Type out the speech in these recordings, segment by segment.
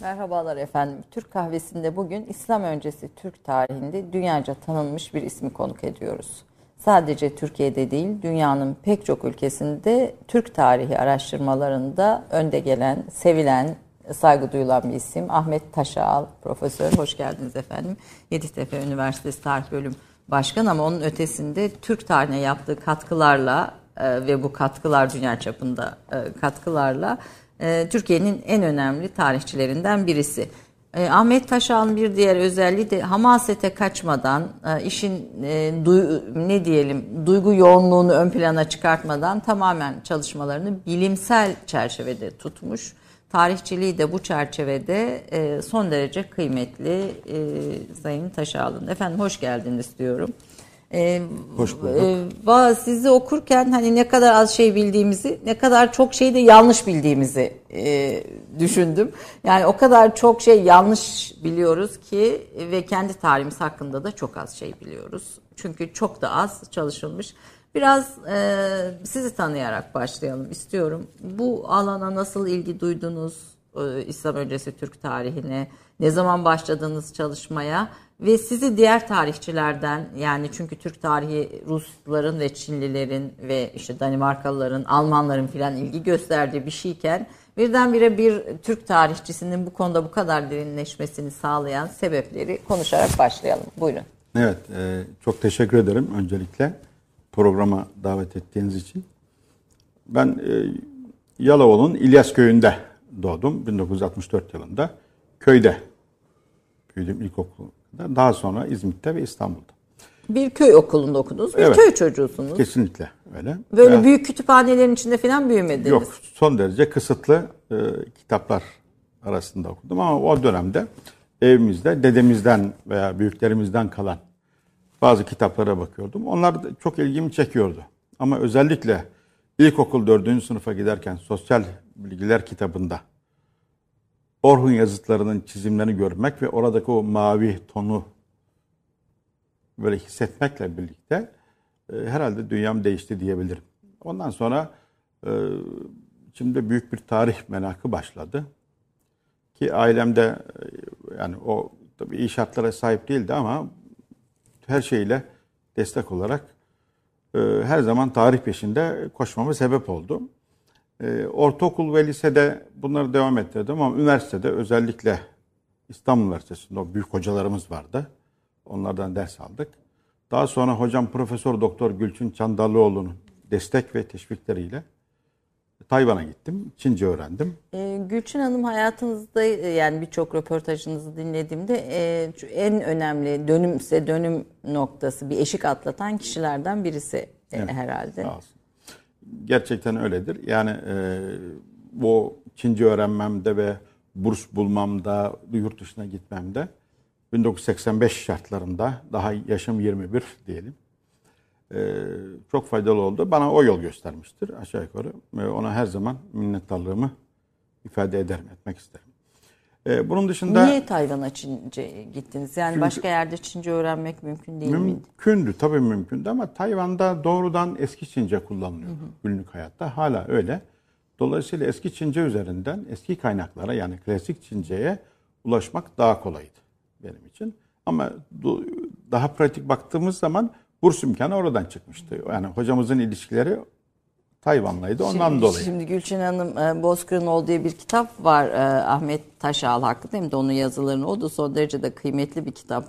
Merhabalar efendim. Türk kahvesinde bugün İslam öncesi Türk tarihinde dünyaca tanınmış bir ismi konuk ediyoruz. Sadece Türkiye'de değil, dünyanın pek çok ülkesinde Türk tarihi araştırmalarında önde gelen, sevilen, saygı duyulan bir isim. Ahmet Taşağal, profesör. Hoş geldiniz efendim. Yeditepe Üniversitesi Tarih Bölüm Başkan ama onun ötesinde Türk tarihine yaptığı katkılarla e, ve bu katkılar dünya çapında e, katkılarla e, Türkiye'nin en önemli tarihçilerinden birisi. E, Ahmet Taşal'ın bir diğer özelliği de hamasete kaçmadan, e, işin e, ne diyelim duygu yoğunluğunu ön plana çıkartmadan tamamen çalışmalarını bilimsel çerçevede tutmuş. Tarihçiliği de bu çerçevede e, son derece kıymetli e, Sayın Taşal'ın. Efendim hoş geldiniz diyorum. Ee, Hoş bulduk. E, sizi okurken hani ne kadar az şey bildiğimizi, ne kadar çok şey de yanlış bildiğimizi e, düşündüm. Yani o kadar çok şey yanlış biliyoruz ki ve kendi tarihimiz hakkında da çok az şey biliyoruz. Çünkü çok da az çalışılmış. Biraz e, sizi tanıyarak başlayalım istiyorum. Bu alana nasıl ilgi duydunuz? E, İslam öncesi Türk tarihine ne zaman başladınız çalışmaya? Ve sizi diğer tarihçilerden yani çünkü Türk tarihi Rusların ve Çinlilerin ve işte Danimarkalıların, Almanların filan ilgi gösterdiği bir şeyken birdenbire bir Türk tarihçisinin bu konuda bu kadar derinleşmesini sağlayan sebepleri konuşarak başlayalım. Buyurun. Evet, e, çok teşekkür ederim öncelikle programa davet ettiğiniz için. Ben e, Yalova'nın İlyas köyünde doğdum 1964 yılında. Köyde büyüdüm ilkokul daha sonra İzmit'te ve İstanbul'da. Bir köy okulunda okudunuz. Bir evet, köy çocuğusunuz. Kesinlikle öyle. Böyle Veya, büyük kütüphanelerin içinde falan büyümediniz. Yok. Son derece kısıtlı e, kitaplar arasında okudum ama o dönemde evimizde dedemizden veya büyüklerimizden kalan bazı kitaplara bakıyordum. Onlar çok ilgimi çekiyordu. Ama özellikle ilkokul dördüncü sınıfa giderken sosyal bilgiler kitabında Orhun yazıtlarının çizimlerini görmek ve oradaki o mavi tonu böyle hissetmekle birlikte e, herhalde dünyam değişti diyebilirim. Ondan sonra e, şimdi büyük bir tarih merakı başladı. Ki ailemde e, yani o tabii iyi şartlara sahip değildi ama her şeyle destek olarak e, her zaman tarih peşinde koşmama sebep oldu. E, ortaokul ve lisede bunları devam ettirdim ama üniversitede özellikle İstanbul Üniversitesi'nde o büyük hocalarımız vardı. Onlardan ders aldık. Daha sonra hocam Profesör Doktor Gülçin Çandallıoğlu'nun destek ve teşvikleriyle Tayvan'a gittim. Çince öğrendim. E, Gülçin Hanım hayatınızda e, yani birçok röportajınızı dinlediğimde e, en önemli dönümse dönüm noktası bir eşik atlatan kişilerden birisi e, evet, herhalde. Sağ olsun gerçekten öyledir. Yani e, bu Çince öğrenmemde ve burs bulmamda, yurt dışına gitmemde 1985 şartlarında daha yaşım 21 diyelim. E, çok faydalı oldu. Bana o yol göstermiştir aşağı yukarı. Ve ona her zaman minnettarlığımı ifade ederim, etmek isterim. Ee, bunun dışında... Niye Tayvan'a Çince gittiniz? Yani çünkü, başka yerde Çince öğrenmek mümkün değil mümkündü, miydi? Mümkündü, tabii mümkündü ama Tayvan'da doğrudan eski Çince kullanılıyor hı hı. günlük hayatta. Hala öyle. Dolayısıyla eski Çince üzerinden eski kaynaklara yani klasik Çince'ye ulaşmak daha kolaydı benim için. Ama daha pratik baktığımız zaman burs imkanı oradan çıkmıştı. Yani hocamızın ilişkileri Tayvanlıydı ondan şimdi, dolayı. Şimdi Gülçin Hanım e, Bozkır'ın diye bir kitap var e, Ahmet Taşal hakkında onun yazılarını o da son derece de kıymetli bir kitap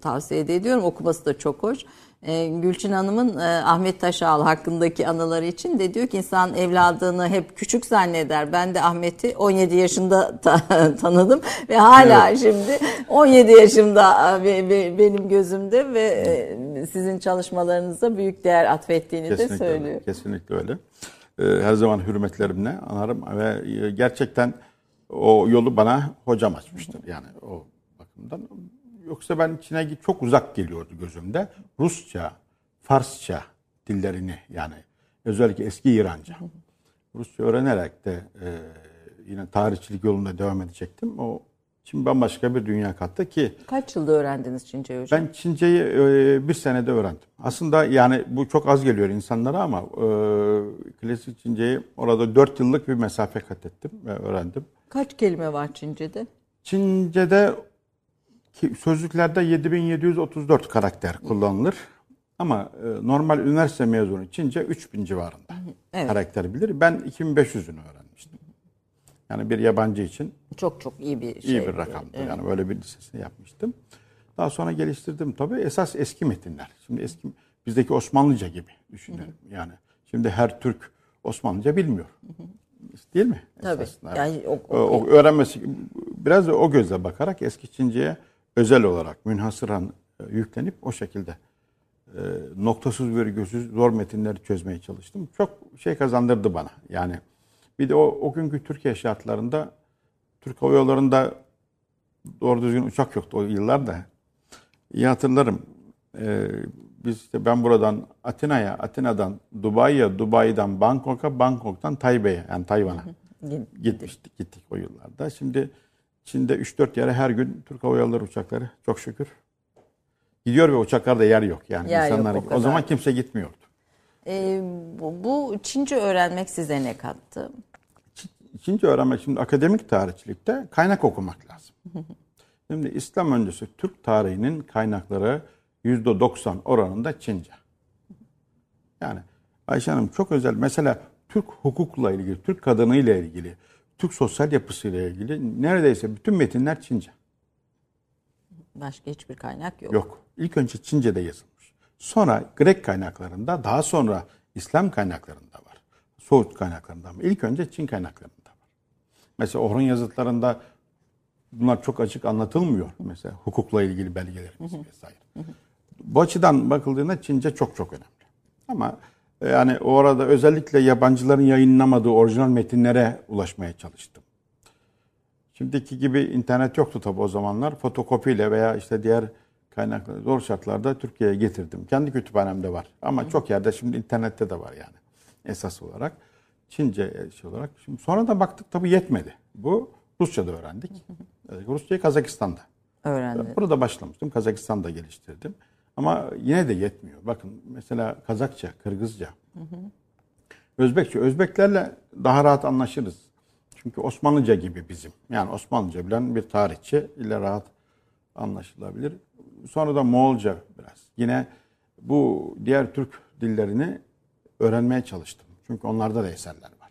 tavsiye ediyorum okuması da çok hoş. E, Gülçin Hanım'ın e, Ahmet Taşal hakkındaki anıları için de diyor ki insan evladını hep küçük zanneder. Ben de Ahmet'i 17 yaşında ta- tanıdım ve hala evet. şimdi 17 yaşımda e, benim gözümde ve sizin çalışmalarınıza büyük değer atfettiğini kesinlikle de söylüyor. Öyle, kesinlikle öyle. Her zaman hürmetlerimle anarım ve gerçekten o yolu bana hocam açmıştır. Yani o bakımdan Yoksa ben Çin'e çok uzak geliyordu gözümde. Rusça, Farsça dillerini yani özellikle eski İranca. Rusça öğrenerek de e, yine tarihçilik yolunda devam edecektim. O Çin bambaşka bir dünya kattı ki Kaç yılda öğrendiniz Çince'yi hocam? ben Çince'yi e, bir senede öğrendim. Aslında yani bu çok az geliyor insanlara ama e, klasik Çince'yi orada 4 yıllık bir mesafe kat ettim ve öğrendim. Kaç kelime var Çince'de? Çince'de sözlüklerde 7734 karakter kullanılır. Ama e, normal üniversite mezunu Çince 3000 civarında Evet. karakter bilir. Ben 2500'ünü öğrenmiştim. Yani bir yabancı için Çok çok iyi bir şey. iyi bir rakamdı. Yani böyle bir lisesini yapmıştım. Daha sonra geliştirdim tabii. Esas eski metinler. Şimdi eski bizdeki Osmanlıca gibi düşünelim. Yani şimdi her Türk Osmanlıca bilmiyor. Değil mi? Tabii. Esasında. Yani o- O- o öğrenmesi biraz da o gözle bakarak eski Çince'ye özel olarak münhasıran e, yüklenip o şekilde e, noktasız virgülsüz zor metinleri çözmeye çalıştım. Çok şey kazandırdı bana. Yani bir de o, o günkü Türkiye şartlarında Türk Hava Yolları'nda doğru düzgün uçak yoktu o yıllarda. İyi hatırlarım. Ee, biz işte ben buradan Atina'ya, Atina'dan Dubai'ye, Dubai'den Bangkok'a, Bangkok'tan Taipei'ye yani Tayvan'a gitmiştik gittik o yıllarda. Şimdi Çin'de 3-4 yere her gün Türk Hava Yolları uçakları çok şükür gidiyor ve uçaklarda yer yok. Yani Yer yok, insanlar o o, kadar. zaman kimse gitmiyordu. Ee, bu, bu Çince öğrenmek size ne kattı? Çince öğrenmek şimdi akademik tarihçilikte kaynak okumak lazım. Şimdi İslam öncesi Türk tarihinin kaynakları %90 oranında Çince. Yani Ayşe Hanım çok özel. Mesela Türk hukukla ilgili, Türk kadınıyla ilgili, Türk sosyal yapısıyla ilgili neredeyse bütün metinler Çince. Başka hiçbir kaynak yok. Yok. İlk önce Çince'de yazılmış. Sonra Grek kaynaklarında, daha sonra İslam kaynaklarında var. Soğut kaynaklarında ama ilk önce Çin kaynaklarında var. Mesela Orhun yazıtlarında bunlar çok açık anlatılmıyor. Mesela hukukla ilgili belgelerimiz vesaire. Bu açıdan bakıldığında Çince çok çok önemli. Ama e, yani orada özellikle yabancıların yayınlamadığı orijinal metinlere ulaşmaya çalıştım. Şimdiki gibi internet yoktu tabii o zamanlar. Fotokopiyle veya işte diğer kaynakları zor şartlarda Türkiye'ye getirdim. Kendi kütüphanemde var. Ama çok yerde şimdi internette de var yani esas olarak. Çince şey olarak. Şimdi sonra da baktık tabii yetmedi. Bu Rusça'da öğrendik. Evet, Rusçayı Kazakistan'da. Öğrendi. Burada başlamıştım. Kazakistan'da geliştirdim. Ama yine de yetmiyor. Bakın mesela Kazakça, Kırgızca, Özbekçe. Özbeklerle daha rahat anlaşırız. Çünkü Osmanlıca gibi bizim. Yani Osmanlıca bilen bir tarihçi ile rahat anlaşılabilir. Sonra da Moğolca biraz. Yine bu diğer Türk dillerini öğrenmeye çalıştım. Çünkü onlarda da eserler var.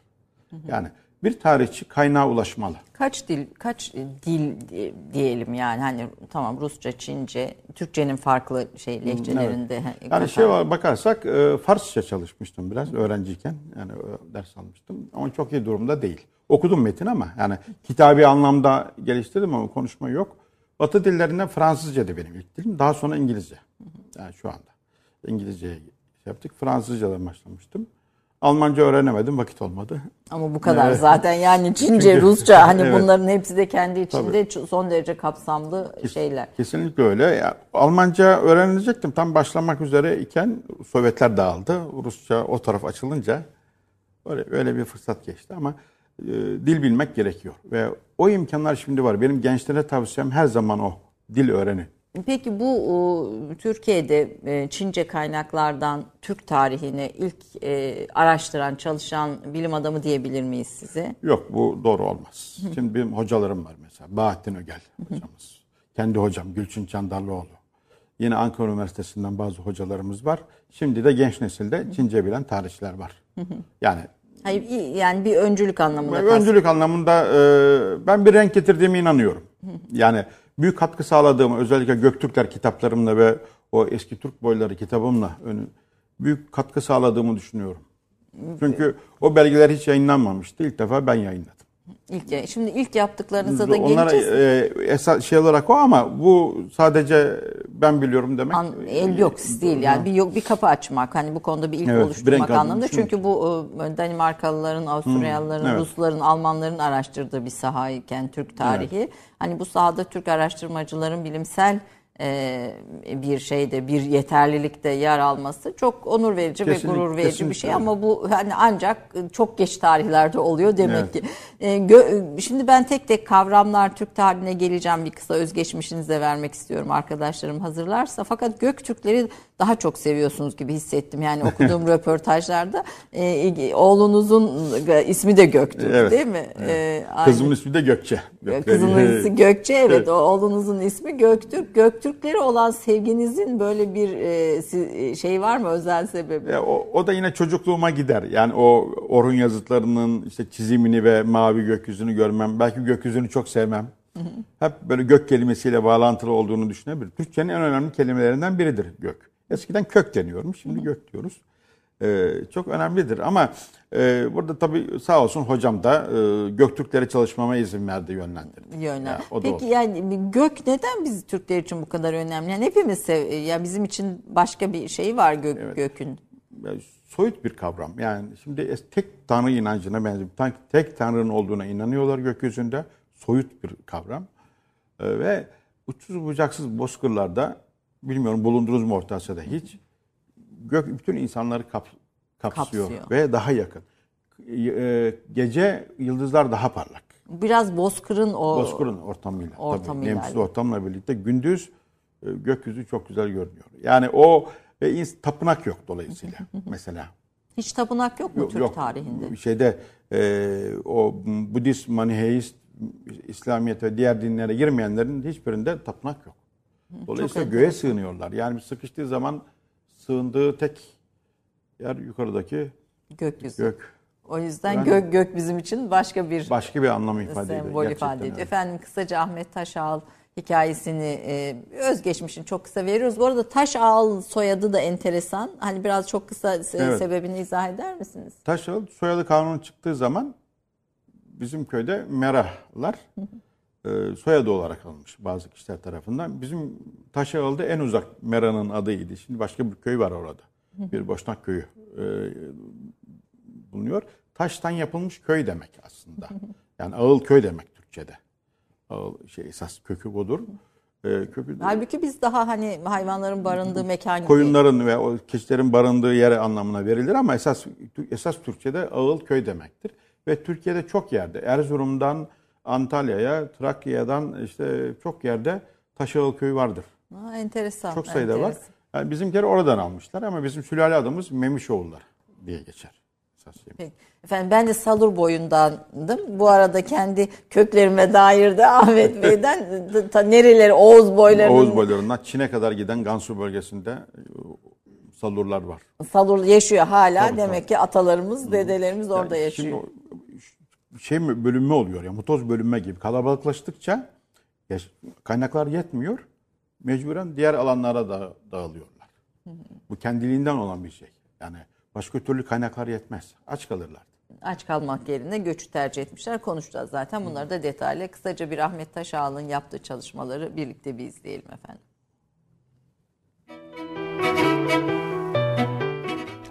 Yani bir tarihçi kaynağa ulaşmalı. Kaç dil kaç dil di- diyelim yani hani tamam Rusça, Çince, Türkçenin farklı şey lehçelerinde he- Yani şey var, bakarsak e, Farsça çalışmıştım biraz öğrenciyken. Yani e, ders almıştım. Ama çok iyi durumda değil. Okudum metin ama yani kitabi anlamda geliştirdim ama konuşma yok. Batı dillerinde Fransızca da benim ilk dilim. Daha sonra İngilizce. Yani şu anda. İngilizceye şey yaptık. Fransızcadan başlamıştım. Almanca öğrenemedim. Vakit olmadı. Ama bu kadar zaten yani Çince, Rusça hani Evet. bunların hepsi de kendi içinde ç- son derece kapsamlı şeyler. Kesinlikle öyle. Ya, Almanca öğrenilecektim. Tam başlamak üzere iken Sovyetler dağıldı. Rusça o taraf açılınca öyle, öyle bir fırsat geçti ama e, dil bilmek gerekiyor. Ve o imkanlar şimdi var. Benim gençlere tavsiyem her zaman o. Dil öğrenin. Peki bu o, Türkiye'de e, Çince kaynaklardan Türk tarihini ilk e, araştıran, çalışan bilim adamı diyebilir miyiz size? Yok bu doğru olmaz. Şimdi benim hocalarım var mesela. Bahattin Ögel hocamız. Kendi hocam Gülçin Çandarlıoğlu. Yine Ankara Üniversitesi'nden bazı hocalarımız var. Şimdi de genç nesilde Çince bilen tarihçiler var. Yani Hayır yani bir öncülük anlamında. Öncülük anlamında e, ben bir renk getirdiğime inanıyorum. Yani büyük katkı sağladığımı özellikle Göktürkler kitaplarımla ve o eski Türk boyları kitabımla büyük katkı sağladığımı düşünüyorum. Çünkü o belgeler hiç yayınlanmamıştı. İlk defa ben yayınladım. İlk, şimdi ilk yaptıklarınıza da Onlara geleceğiz. e, esas şey olarak o ama bu sadece ben biliyorum demek. An, el yok siz değil yani bir yok bir kapı açmak hani bu konuda bir ilk Evet, oluşturmak anlamında çünkü bu e, Danimarkalıların, Avusturyalıların, evet. Rusların, Almanların araştırdığı bir saha iken Türk tarihi hani bu sahada Türk araştırmacıların bilimsel e, bir şeyde bir yeterlilikte yer alması çok onur verici kesinlikle, ve gurur verici kesinlikle. bir şey ama bu hani ancak çok geç tarihlerde oluyor demek evet. ki. Şimdi ben tek tek kavramlar Türk tarihine geleceğim bir kısa özgeçmişinize vermek istiyorum arkadaşlarım hazırlarsa fakat Göktürkleri daha çok seviyorsunuz gibi hissettim. Yani okuduğum röportajlarda e, oğlunuzun ismi de Göktürk evet. değil mi? Evet. E, Kızımın ismi de Gökçe. Kızımın ismi Gökçe evet. evet. Oğlunuzun ismi Göktürk. Göktürkleri olan sevginizin böyle bir e, şey var mı özel sebebi? E, o, o da yine çocukluğuma gider. Yani o Orhun yazıtlarının işte çizimini ve mavi gökyüzünü görmem. Belki gökyüzünü çok sevmem. Hı hı. Hep böyle gök kelimesiyle bağlantılı olduğunu düşünebilir. Türkçenin en önemli kelimelerinden biridir gök. Eskiden kök deniyormuş, şimdi gök diyoruz. Ee, çok önemlidir ama e, burada tabii sağ olsun hocam da e, Göktürklere çalışmama izin verdi, yönlendirdi. Yönlen. Yani, Peki oldu. yani gök neden biz Türkler için bu kadar önemli? Yani hepimiz sev ya bizim için başka bir şey var gök, evet. gökün. Yani soyut bir kavram. Yani şimdi tek tanrı inancına benziyor. Tek tanrının olduğuna inanıyorlar gökyüzünde. Soyut bir kavram. Ee, ve uçsuz bucaksız bozkırlarda bilmiyorum bulundunuz mu Orta Asya'da hiç gök bütün insanları kap, kapsıyor, kapsıyor ve daha yakın. E, gece yıldızlar daha parlak. Biraz bozkırın o bozkırın ortamıyla, ortamıyla. tabii nemsiz ortamla birlikte gündüz e, gökyüzü çok güzel görünüyor. Yani o ve tapınak yok dolayısıyla mesela. Hiç tapınak yok mu yok, Türk yok. tarihinde? Şeyde e, o Budist, Maniheist, İslamiyet ve diğer dinlere girmeyenlerin hiçbirinde tapınak yok. Dolayısıyla Çok göğe sığınıyorlar. Yani sıkıştığı zaman sığındığı tek yer yukarıdaki gökyüzü. Gök. O yüzden yani, gök gök bizim için başka bir başka bir anlam ifade ediyor. Sembol ifade ediyor. Efendim kısaca Ahmet Taşağal hikayesini e, özgeçmişini çok kısa veriyoruz. Bu arada Taşağal soyadı da enteresan. Hani biraz çok kısa evet. sebebini izah eder misiniz? Taşağal soyadı kanunu çıktığı zaman bizim köyde Merahlar e, soyadı olarak alınmış bazı kişiler tarafından. Bizim Taşağıl'da en uzak Mera'nın adıydı. Şimdi başka bir köy var orada. Bir Boşnak köyü e, bulunuyor. Taştan yapılmış köy demek aslında. Yani ağıl köy demek Türkçe'de. Ağıl şey esas kökü budur. E, kökü Halbuki biz daha hani hayvanların barındığı mekan gibi. Koyunların ve o keçilerin barındığı yere anlamına verilir ama esas esas Türkçe'de ağıl köy demektir. Ve Türkiye'de çok yerde Erzurum'dan Antalya'ya, Trakya'dan işte çok yerde Taşağıl köyü vardır. Ha, enteresan. Çok sayıda enteresan. var. Yani bizimkileri oradan almışlar ama bizim sülale adımız Memişoğullar diye geçer. Peki. Efendim ben de Salur boyundandım. Bu arada kendi köklerime dair de Ahmet Bey'den ta, nereleri Oğuz boylarının. Oğuz boylarından Çin'e kadar giden Gansu bölgesinde e, Salurlar var. Salur yaşıyor hala. Tabii, Demek tabii. ki atalarımız, dedelerimiz yani orada yaşıyor. Şimdi şey bölünme oluyor ya mutoz bölünme gibi kalabalıklaştıkça kaynaklar yetmiyor. Mecburen diğer alanlara da dağılıyorlar. Bu kendiliğinden olan bir şey. Yani başka türlü kaynaklar yetmez. Aç kalırlar. Aç kalmak yerine göçü tercih etmişler. Konuşacağız zaten. Bunları da detaylı. Kısaca bir Ahmet Taşağlı'nın yaptığı çalışmaları birlikte bir izleyelim efendim.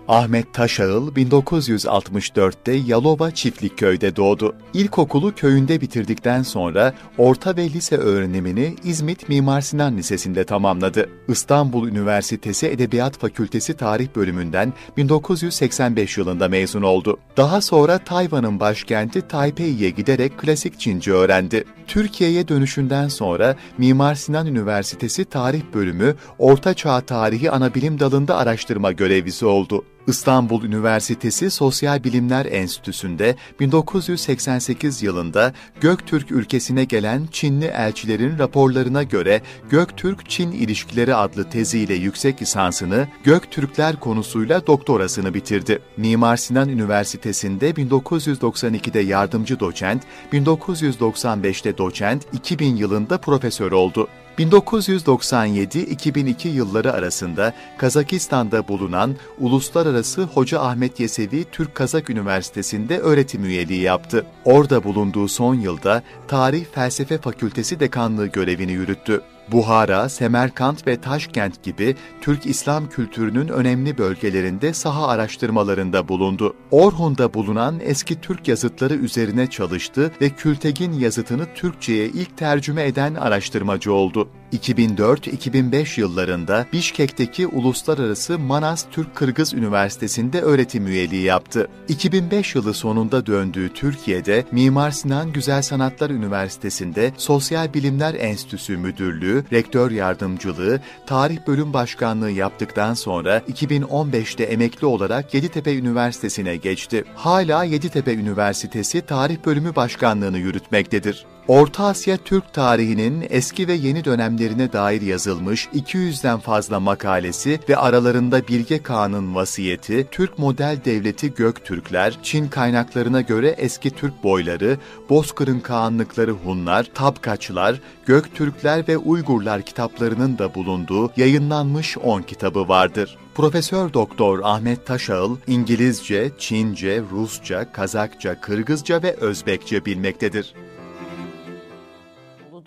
Ahmet Taşağıl 1964'te Yalova Çiftlikköy'de doğdu. İlkokulu köyünde bitirdikten sonra orta ve lise öğrenimini İzmit Mimar Sinan Lisesi'nde tamamladı. İstanbul Üniversitesi Edebiyat Fakültesi Tarih Bölümünden 1985 yılında mezun oldu. Daha sonra Tayvan'ın başkenti Taipei'ye giderek klasik Çince öğrendi. Türkiye'ye dönüşünden sonra Mimar Sinan Üniversitesi Tarih Bölümü Orta Çağ Tarihi Anabilim Dalı'nda araştırma görevlisi oldu. İstanbul Üniversitesi Sosyal Bilimler Enstitüsü'nde 1988 yılında Göktürk ülkesine gelen Çinli elçilerin raporlarına göre Göktürk-Çin ilişkileri adlı teziyle yüksek lisansını Göktürkler konusuyla doktorasını bitirdi. Mimar Sinan Üniversitesi'nde 1992'de yardımcı doçent, 1995'te doçent, 2000 yılında profesör oldu. 1997-2002 yılları arasında Kazakistan'da bulunan Uluslararası Hoca Ahmet Yesevi Türk-Kazak Üniversitesi'nde öğretim üyeliği yaptı. Orada bulunduğu son yılda Tarih Felsefe Fakültesi dekanlığı görevini yürüttü. Buhara, Semerkant ve Taşkent gibi Türk İslam kültürünün önemli bölgelerinde saha araştırmalarında bulundu. Orhun'da bulunan eski Türk yazıtları üzerine çalıştı ve Kültegin yazıtını Türkçe'ye ilk tercüme eden araştırmacı oldu. 2004-2005 yıllarında Bişkek'teki Uluslararası Manas Türk-Kırgız Üniversitesi'nde öğretim üyeliği yaptı. 2005 yılı sonunda döndüğü Türkiye'de Mimar Sinan Güzel Sanatlar Üniversitesi'nde Sosyal Bilimler Enstitüsü Müdürlüğü, Rektör Yardımcılığı, Tarih Bölüm Başkanlığı yaptıktan sonra 2015'te emekli olarak Yeditepe Üniversitesi'ne geçti. Hala Yeditepe Üniversitesi Tarih Bölümü Başkanlığını yürütmektedir. Orta Asya Türk tarihinin eski ve yeni dönemlerine dair yazılmış 200'den fazla makalesi ve aralarında Bilge Kağan'ın vasiyeti, Türk model devleti Göktürkler, Çin kaynaklarına göre eski Türk boyları, Bozkır'ın Kağanlıkları Hunlar, Tapkaçlar, Göktürkler ve Uygurlar kitaplarının da bulunduğu yayınlanmış 10 kitabı vardır. Profesör Doktor Ahmet Taşağıl İngilizce, Çince, Rusça, Kazakça, Kırgızca ve Özbekçe bilmektedir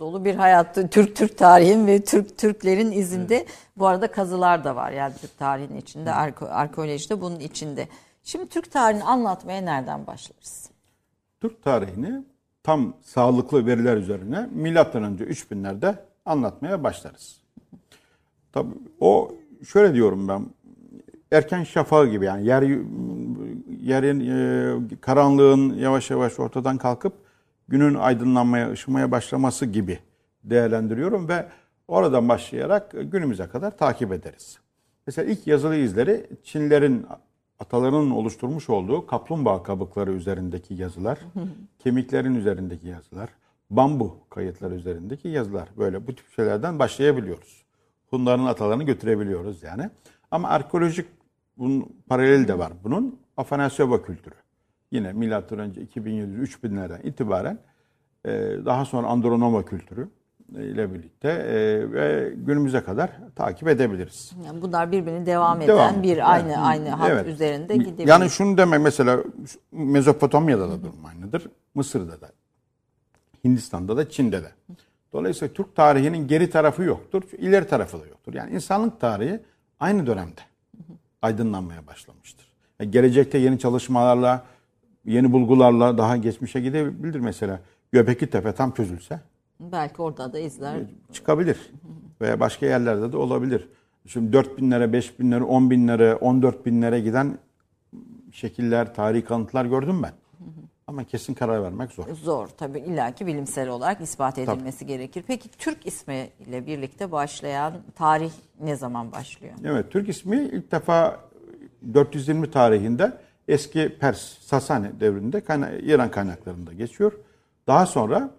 dolu bir hayattı. Türk Türk tarihin ve Türk Türklerin izinde evet. bu arada kazılar da var. Yani Türk tarihinin içinde, arke arkeoloji de bunun içinde. Şimdi Türk tarihini anlatmaya nereden başlarız? Türk tarihini tam sağlıklı veriler üzerine milattan önce 3000'lerde anlatmaya başlarız. Tabii o şöyle diyorum ben erken şafağı gibi yani yer yerin e, karanlığın yavaş yavaş ortadan kalkıp günün aydınlanmaya, ışımaya başlaması gibi değerlendiriyorum ve oradan başlayarak günümüze kadar takip ederiz. Mesela ilk yazılı izleri Çinlerin atalarının oluşturmuş olduğu kaplumbağa kabukları üzerindeki yazılar, kemiklerin üzerindeki yazılar, bambu kayıtları üzerindeki yazılar. Böyle bu tip şeylerden başlayabiliyoruz. Hunların atalarını götürebiliyoruz yani. Ama arkeolojik bunun paraleli de var bunun. Afanasyoba kültürü yine milattan önce 2700-3000'lerden itibaren e, daha sonra Andronoma kültürü e, ile birlikte e, ve günümüze kadar takip edebiliriz. Yani bunlar birbirini devam eden devam. bir aynı yani, aynı hat evet. üzerinde gidebilir. Yani şunu demek mesela Mezopotamya'da da durum aynıdır. Mısır'da da, Hindistan'da da, Çin'de de. Dolayısıyla Türk tarihinin geri tarafı yoktur, ileri tarafı da yoktur. Yani insanlık tarihi aynı dönemde aydınlanmaya başlamıştır. Yani gelecekte yeni çalışmalarla, yeni bulgularla daha geçmişe gidebilir mesela. Göbekli Tepe tam çözülse. Belki orada da izler. Çıkabilir. Veya başka yerlerde de olabilir. Şimdi 4 binlere, 5 binlere, 10 binlere, 14 binlere giden şekiller, tarihi kanıtlar gördüm ben. Ama kesin karar vermek zor. Zor tabii illaki bilimsel olarak ispat edilmesi tabii. gerekir. Peki Türk ismi ile birlikte başlayan tarih ne zaman başlıyor? Evet Türk ismi ilk defa 420 tarihinde eski Pers, Sasani devrinde kayna İran kaynaklarında geçiyor. Daha sonra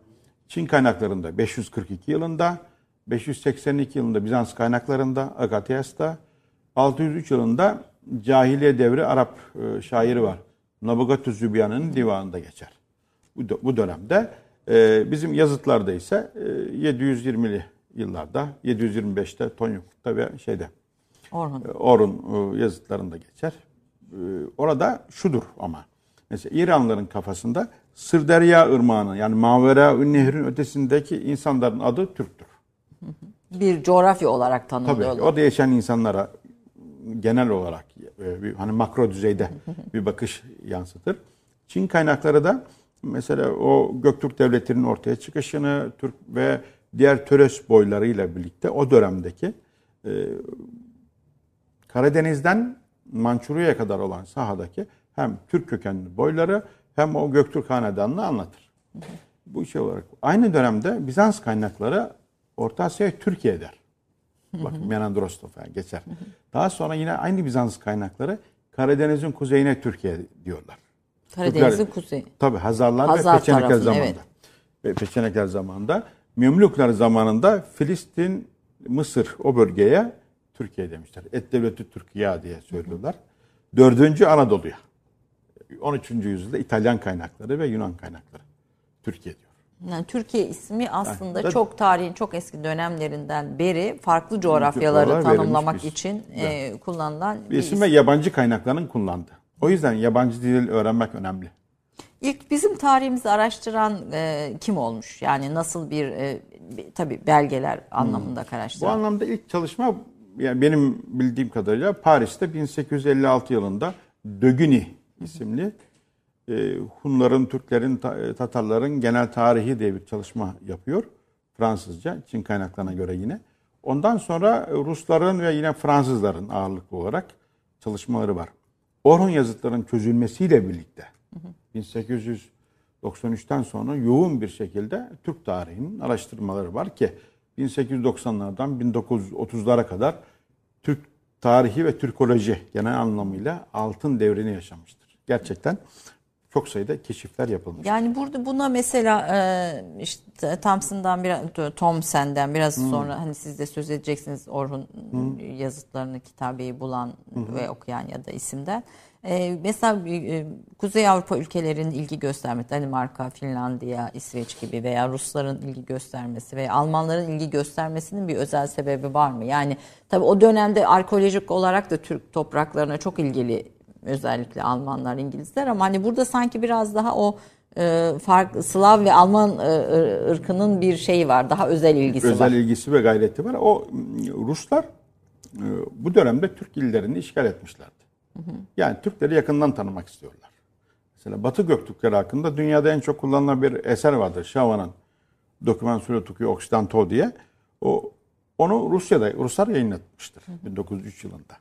Çin kaynaklarında 542 yılında, 582 yılında Bizans kaynaklarında, Agatyas'ta, 603 yılında Cahiliye devri Arap e, şairi var. Nabugatü Zübyan'ın divanında geçer. Bu, dönemde e, bizim yazıtlarda ise e, 720'li yıllarda, 725'te Tonyuk'ta ve şeyde Orhun, e, Orhun e, yazıtlarında geçer. E, orada şudur ama. Mesela İranlıların kafasında Sırderya Irmağı'nın yani Mavera Nehrin ötesindeki insanların adı Türktür. Bir coğrafya olarak tanımlıyorlar. Tabii orada yaşayan insanlara genel olarak e, bir, hani makro düzeyde bir bakış yansıtır. Çin kaynakları da mesela o Göktürk Devleti'nin ortaya çıkışını Türk ve diğer Töres boylarıyla birlikte o dönemdeki e, Karadeniz'den Mançurya'ya kadar olan sahadaki hem Türk kökenli boyları hem o Göktürk Hanedanı'nı anlatır. Bu şey olarak. Aynı dönemde Bizans kaynakları Orta Asya'ya Türkiye der. Bakın Menandrostov yani geçer. Daha sonra yine aynı Bizans kaynakları Karadeniz'in kuzeyine Türkiye diyorlar. Karadeniz'in kuzeyi. Tabi Hazarlar Hazar ve Peçenekler tarafını, zamanında. Evet. Ve Peçenekler zamanında. Memlükler zamanında Filistin, Mısır o bölgeye Türkiye demişler. Et devleti Türkiye diye söylüyorlar. Dördüncü Anadolu'ya. 13. yüzyılda İtalyan kaynakları ve Yunan kaynakları. Türkiye diyor. Yani Türkiye ismi aslında yani, çok tarihin çok eski dönemlerinden beri farklı coğrafyaları tanımlamak için e, kullanılan bir, bir isim. ve yabancı kaynakların kullandığı. O yüzden yabancı dil öğrenmek önemli. İlk bizim tarihimizi araştıran e, kim olmuş? Yani nasıl bir, e, tabii belgeler anlamında hmm. araştıran. Bu anlamda ilk çalışma yani benim bildiğim kadarıyla Paris'te 1856 yılında Dögüni isimli e, Hunların, Türklerin, Tatarların genel tarihi diye bir çalışma yapıyor. Fransızca, Çin kaynaklarına göre yine. Ondan sonra Rusların ve yine Fransızların ağırlıklı olarak çalışmaları var. Orhun yazıtlarının çözülmesiyle birlikte 1893'ten sonra yoğun bir şekilde Türk tarihinin araştırmaları var ki 1890'lardan 1930'lara kadar Türk tarihi ve Türkoloji genel anlamıyla altın devrini yaşamıştır. Gerçekten çok sayıda keşifler yapılmış. Yani burada buna mesela e, işte Thompson'dan biraz Thomson'den biraz hmm. sonra hani siz de söz edeceksiniz Orhun hmm. yazıtlarını kitabeyi bulan hmm. ve okuyan ya da isimden. Ee, mesela e, Kuzey Avrupa ülkelerinin ilgi göstermesi, Danimarka, Finlandiya, İsveç gibi veya Rusların ilgi göstermesi veya Almanların ilgi göstermesinin bir özel sebebi var mı? Yani tabii o dönemde arkeolojik olarak da Türk topraklarına çok ilgili özellikle Almanlar, İngilizler ama hani burada sanki biraz daha o e, fark Slav ve Alman e, ırkının bir şeyi var. Daha özel ilgisi özel var. Özel ilgisi ve gayreti var. O Ruslar e, bu dönemde Türk illerini işgal etmişlerdi. Yani Türkleri yakından tanımak istiyorlar. Mesela Batı Göktürkleri hakkında dünyada en çok kullanılan bir eser vardır. Şavan'ın Doküman Tukuyu Oksidanto diye. O onu Rusya'da Ruslar yayınlatmıştır hı hı. 1903 yılında.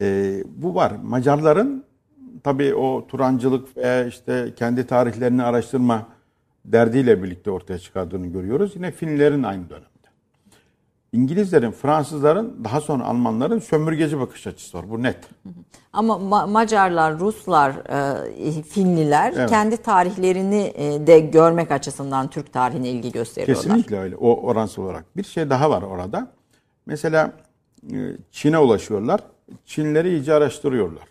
Ee, bu var. Macarların tabii o Turancılık ve işte kendi tarihlerini araştırma derdiyle birlikte ortaya çıkardığını görüyoruz. Yine Finlerin aynı dönem. İngilizlerin, Fransızların, daha sonra Almanların sömürgeci bakış açısı var. Bu net. Ama Ma- Macarlar, Ruslar, e, Finliler evet. kendi tarihlerini e, de görmek açısından Türk tarihine ilgi gösteriyorlar. Kesinlikle öyle. O oransal olarak. Bir şey daha var orada. Mesela e, Çin'e ulaşıyorlar. Çinleri iyice araştırıyorlar.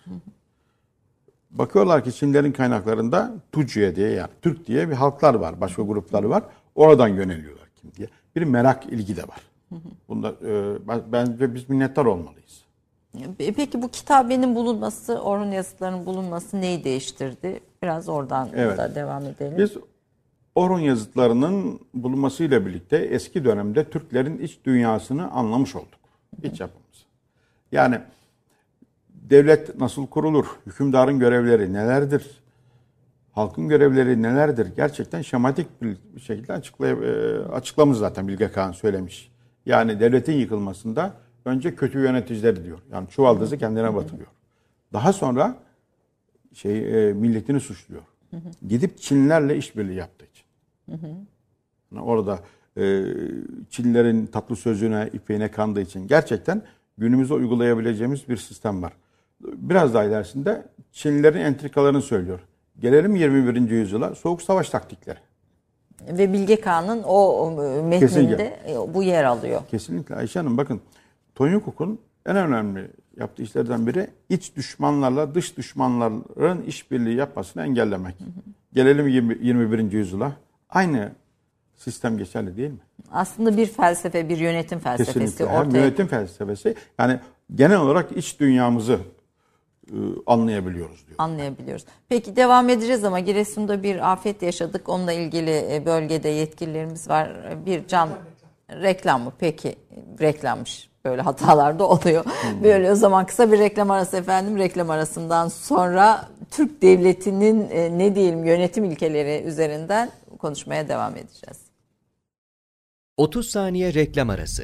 Bakıyorlar ki Çinlerin kaynaklarında Tucuye diye yani Türk diye bir halklar var. Başka gruplar var. Oradan yöneliyorlar kim diye. Bir merak, ilgi de var. Bunda e, bence biz minnettar olmalıyız. E, peki bu kitabenin bulunması, Orhun yazıtlarının bulunması neyi değiştirdi? Biraz oradan evet. da devam edelim. Biz Orhun yazıtlarının bulunmasıyla birlikte eski dönemde Türklerin iç dünyasını anlamış olduk. İç yapımız. Yani devlet nasıl kurulur? Hükümdarın görevleri nelerdir? Halkın görevleri nelerdir? Gerçekten şematik bir şekilde açıklay e, açıklamış zaten Bilge Kağan söylemiş. Yani devletin yıkılmasında önce kötü yöneticiler diyor. Yani çuvaldızı kendine batırıyor. Daha sonra şey e, milletini suçluyor. Gidip Çinlerle işbirliği yaptığı için. Yani orada e, Çinlerin tatlı sözüne, ipeğine kandığı için gerçekten günümüzde uygulayabileceğimiz bir sistem var. Biraz daha ilerisinde Çinlilerin entrikalarını söylüyor. Gelelim 21. yüzyıla soğuk savaş taktikleri. Ve Bilge Kağan'ın o metninde Kesinlikle. E, bu yer alıyor. Kesinlikle Ayşe Hanım bakın Tony Cook'un en önemli yaptığı işlerden biri iç düşmanlarla dış düşmanların işbirliği yapmasını engellemek. Hı hı. Gelelim 20, 21. yüzyıla. Aynı sistem geçerli değil mi? Aslında bir felsefe, bir yönetim felsefesi Kesinlikle. ortaya. Hem yönetim felsefesi yani genel olarak iç dünyamızı anlayabiliyoruz diyor. Anlayabiliyoruz. Peki devam edeceğiz ama Giresun'da bir afet yaşadık. Onunla ilgili e, bölgede yetkililerimiz var. Bir can reklam mı? Peki reklammış. Böyle hatalar da oluyor. Hmm. Böyle o zaman kısa bir reklam arası efendim. Reklam arasından sonra Türk devletinin e, ne diyelim yönetim ilkeleri üzerinden konuşmaya devam edeceğiz. 30 saniye reklam arası.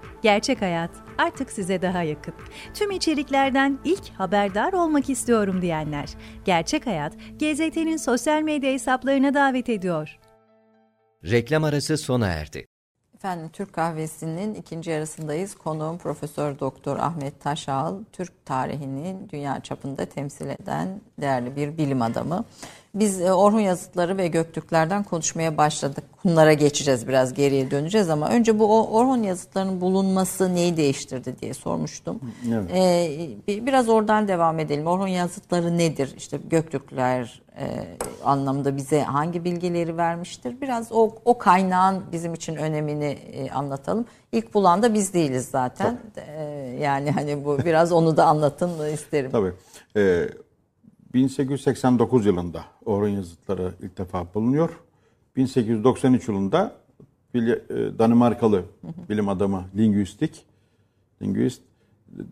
Gerçek Hayat artık size daha yakın. Tüm içeriklerden ilk haberdar olmak istiyorum diyenler. Gerçek Hayat, GZT'nin sosyal medya hesaplarına davet ediyor. Reklam arası sona erdi. Efendim Türk Kahvesi'nin ikinci yarısındayız. Konuğum Profesör Doktor Ahmet Taşal, Türk tarihinin dünya çapında temsil eden değerli bir bilim adamı. Biz e, Orhun yazıtları ve Göktürklerden konuşmaya başladık. Bunlara geçeceğiz biraz geriye döneceğiz ama önce bu Orhun yazıtlarının bulunması neyi değiştirdi diye sormuştum. Evet. Ee, biraz oradan devam edelim. Orhun yazıtları nedir? İşte Göktürkler e, anlamında bize hangi bilgileri vermiştir? Biraz o, o kaynağın bizim için önemini e, anlatalım. İlk bulan da biz değiliz zaten. E, yani hani bu biraz onu da anlatın isterim. Tabii. Ee, 1889 yılında Orhun yazıtları ilk defa bulunuyor. 1893 yılında e, Danimarkalı bilim adamı, lingüistik, lingüist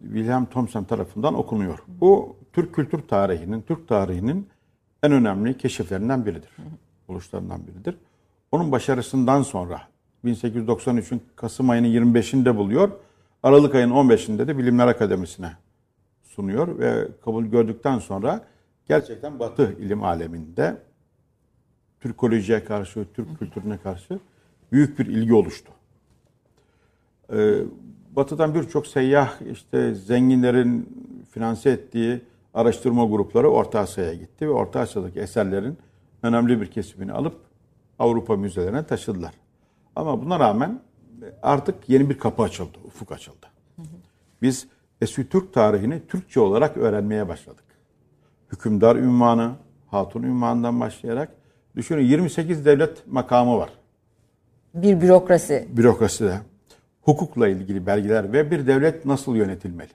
Wilhelm Thomson tarafından okunuyor. Bu Türk kültür tarihinin, Türk tarihinin en önemli keşiflerinden biridir. Buluşlarından biridir. Onun başarısından sonra 1893'ün Kasım ayının 25'inde buluyor. Aralık ayının 15'inde de Bilimler Akademisi'ne sunuyor ve kabul gördükten sonra gerçekten Batı ilim aleminde Türkolojiye karşı, Türk kültürüne karşı büyük bir ilgi oluştu. Ee, batı'dan birçok seyyah işte zenginlerin finanse ettiği araştırma grupları Orta Asya'ya gitti ve Orta Asya'daki eserlerin önemli bir kesimini alıp Avrupa müzelerine taşıdılar. Ama buna rağmen artık yeni bir kapı açıldı, ufuk açıldı. Biz eski Türk tarihini Türkçe olarak öğrenmeye başladık. Hükümdar ünvanı, hatun ünvanından başlayarak düşünün 28 devlet makamı var Bir bürokrasi. bürokraside hukukla ilgili belgeler ve bir devlet nasıl yönetilmeli?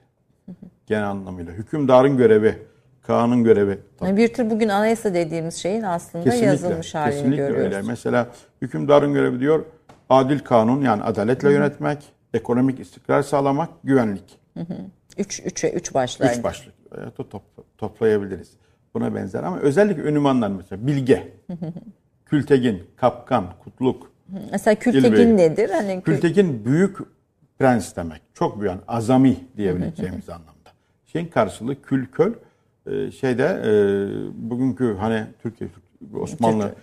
Genel anlamıyla. Hükümdarın görevi, Kaan'ın görevi. Yani bir tür bugün anayasa dediğimiz şeyin aslında yazılmış halini kesinlikle görüyoruz. öyle. Mesela hükümdarın görevi diyor adil kanun yani adaletle yönetmek, ekonomik istikrar sağlamak, güvenlik. Üç, üçe, üç başlar. Üç başlık e, to- top- toplayabiliriz. Buna benzer ama özellikle ünvanlar mesela bilge, kültegin, kapkan, kutluk, Mesela İlbey. Kültegin nedir? Hani kül- Kültekin büyük prens demek. Çok büyük, yani azami diyebileceğimiz anlamda. Şeyin karşılığı kül köl e, şeyde e, bugünkü hani Türkiye Osmanlı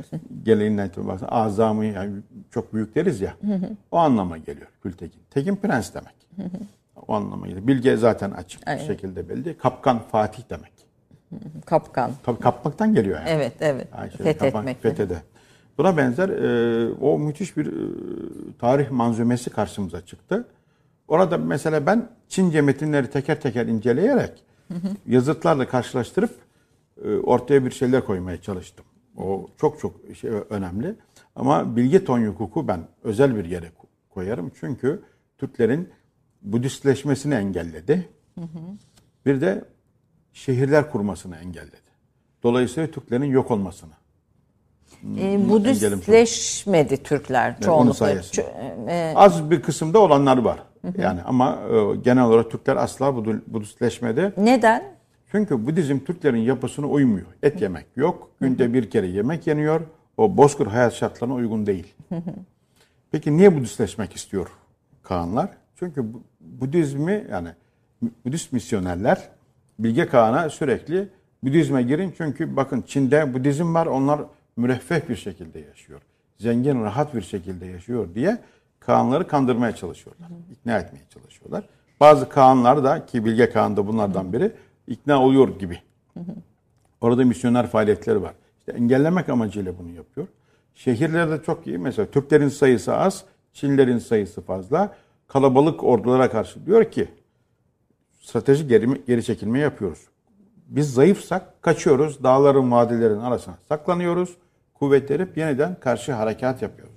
geleneğinden itibaren azami yani çok büyük deriz ya. O anlama geliyor Kültekin. Tekin prens demek. O geliyor. Bilge zaten açık bir şekilde belli. Kapkan Fatih demek. kapkan. Tabii kapmaktan geliyor yani. Evet, evet. Yani şey, Fethetmek. Fethede. Buna benzer e, o müthiş bir e, tarih manzumesi karşımıza çıktı. Orada mesela ben Çince metinleri teker teker inceleyerek yazıtlarla karşılaştırıp e, ortaya bir şeyler koymaya çalıştım. O çok çok şey önemli. Ama bilgi ton hukuku ben özel bir yere ko- koyarım. Çünkü Türklerin Budistleşmesini engelledi. Bir de şehirler kurmasını engelledi. Dolayısıyla Türklerin yok olmasını. Ee, Budistleşmedi Türkler çoğunlukla. sayesinde. Çö- e, Az bir kısımda olanlar var. Yani ama e, genel olarak Türkler asla Budistleşmedi. neden? Çünkü Budizm Türklerin yapısına uymuyor. Et yemek yok. Günde bir kere yemek yeniyor. O bozkır hayat şartlarına uygun değil. Peki niye Budistleşmek istiyor Kaanlar? Çünkü bu- Budizmi yani Budist misyonerler Bilge Kaan'a sürekli Budizme girin çünkü bakın Çin'de Budizm var onlar müreffeh bir şekilde yaşıyor. Zengin, rahat bir şekilde yaşıyor diye Kaanları kandırmaya çalışıyorlar. ikna etmeye çalışıyorlar. Bazı Kaanlar da ki Bilge Kaan da bunlardan biri ikna oluyor gibi. Orada misyoner faaliyetleri var. İşte engellemek amacıyla bunu yapıyor. Şehirlerde çok iyi. Mesela Türklerin sayısı az, Çinlerin sayısı fazla. Kalabalık ordulara karşı diyor ki stratejik geri, geri çekilme yapıyoruz. Biz zayıfsak kaçıyoruz. Dağların, vadilerin arasına saklanıyoruz. Kuvvetlenip yeniden karşı harekat yapıyoruz.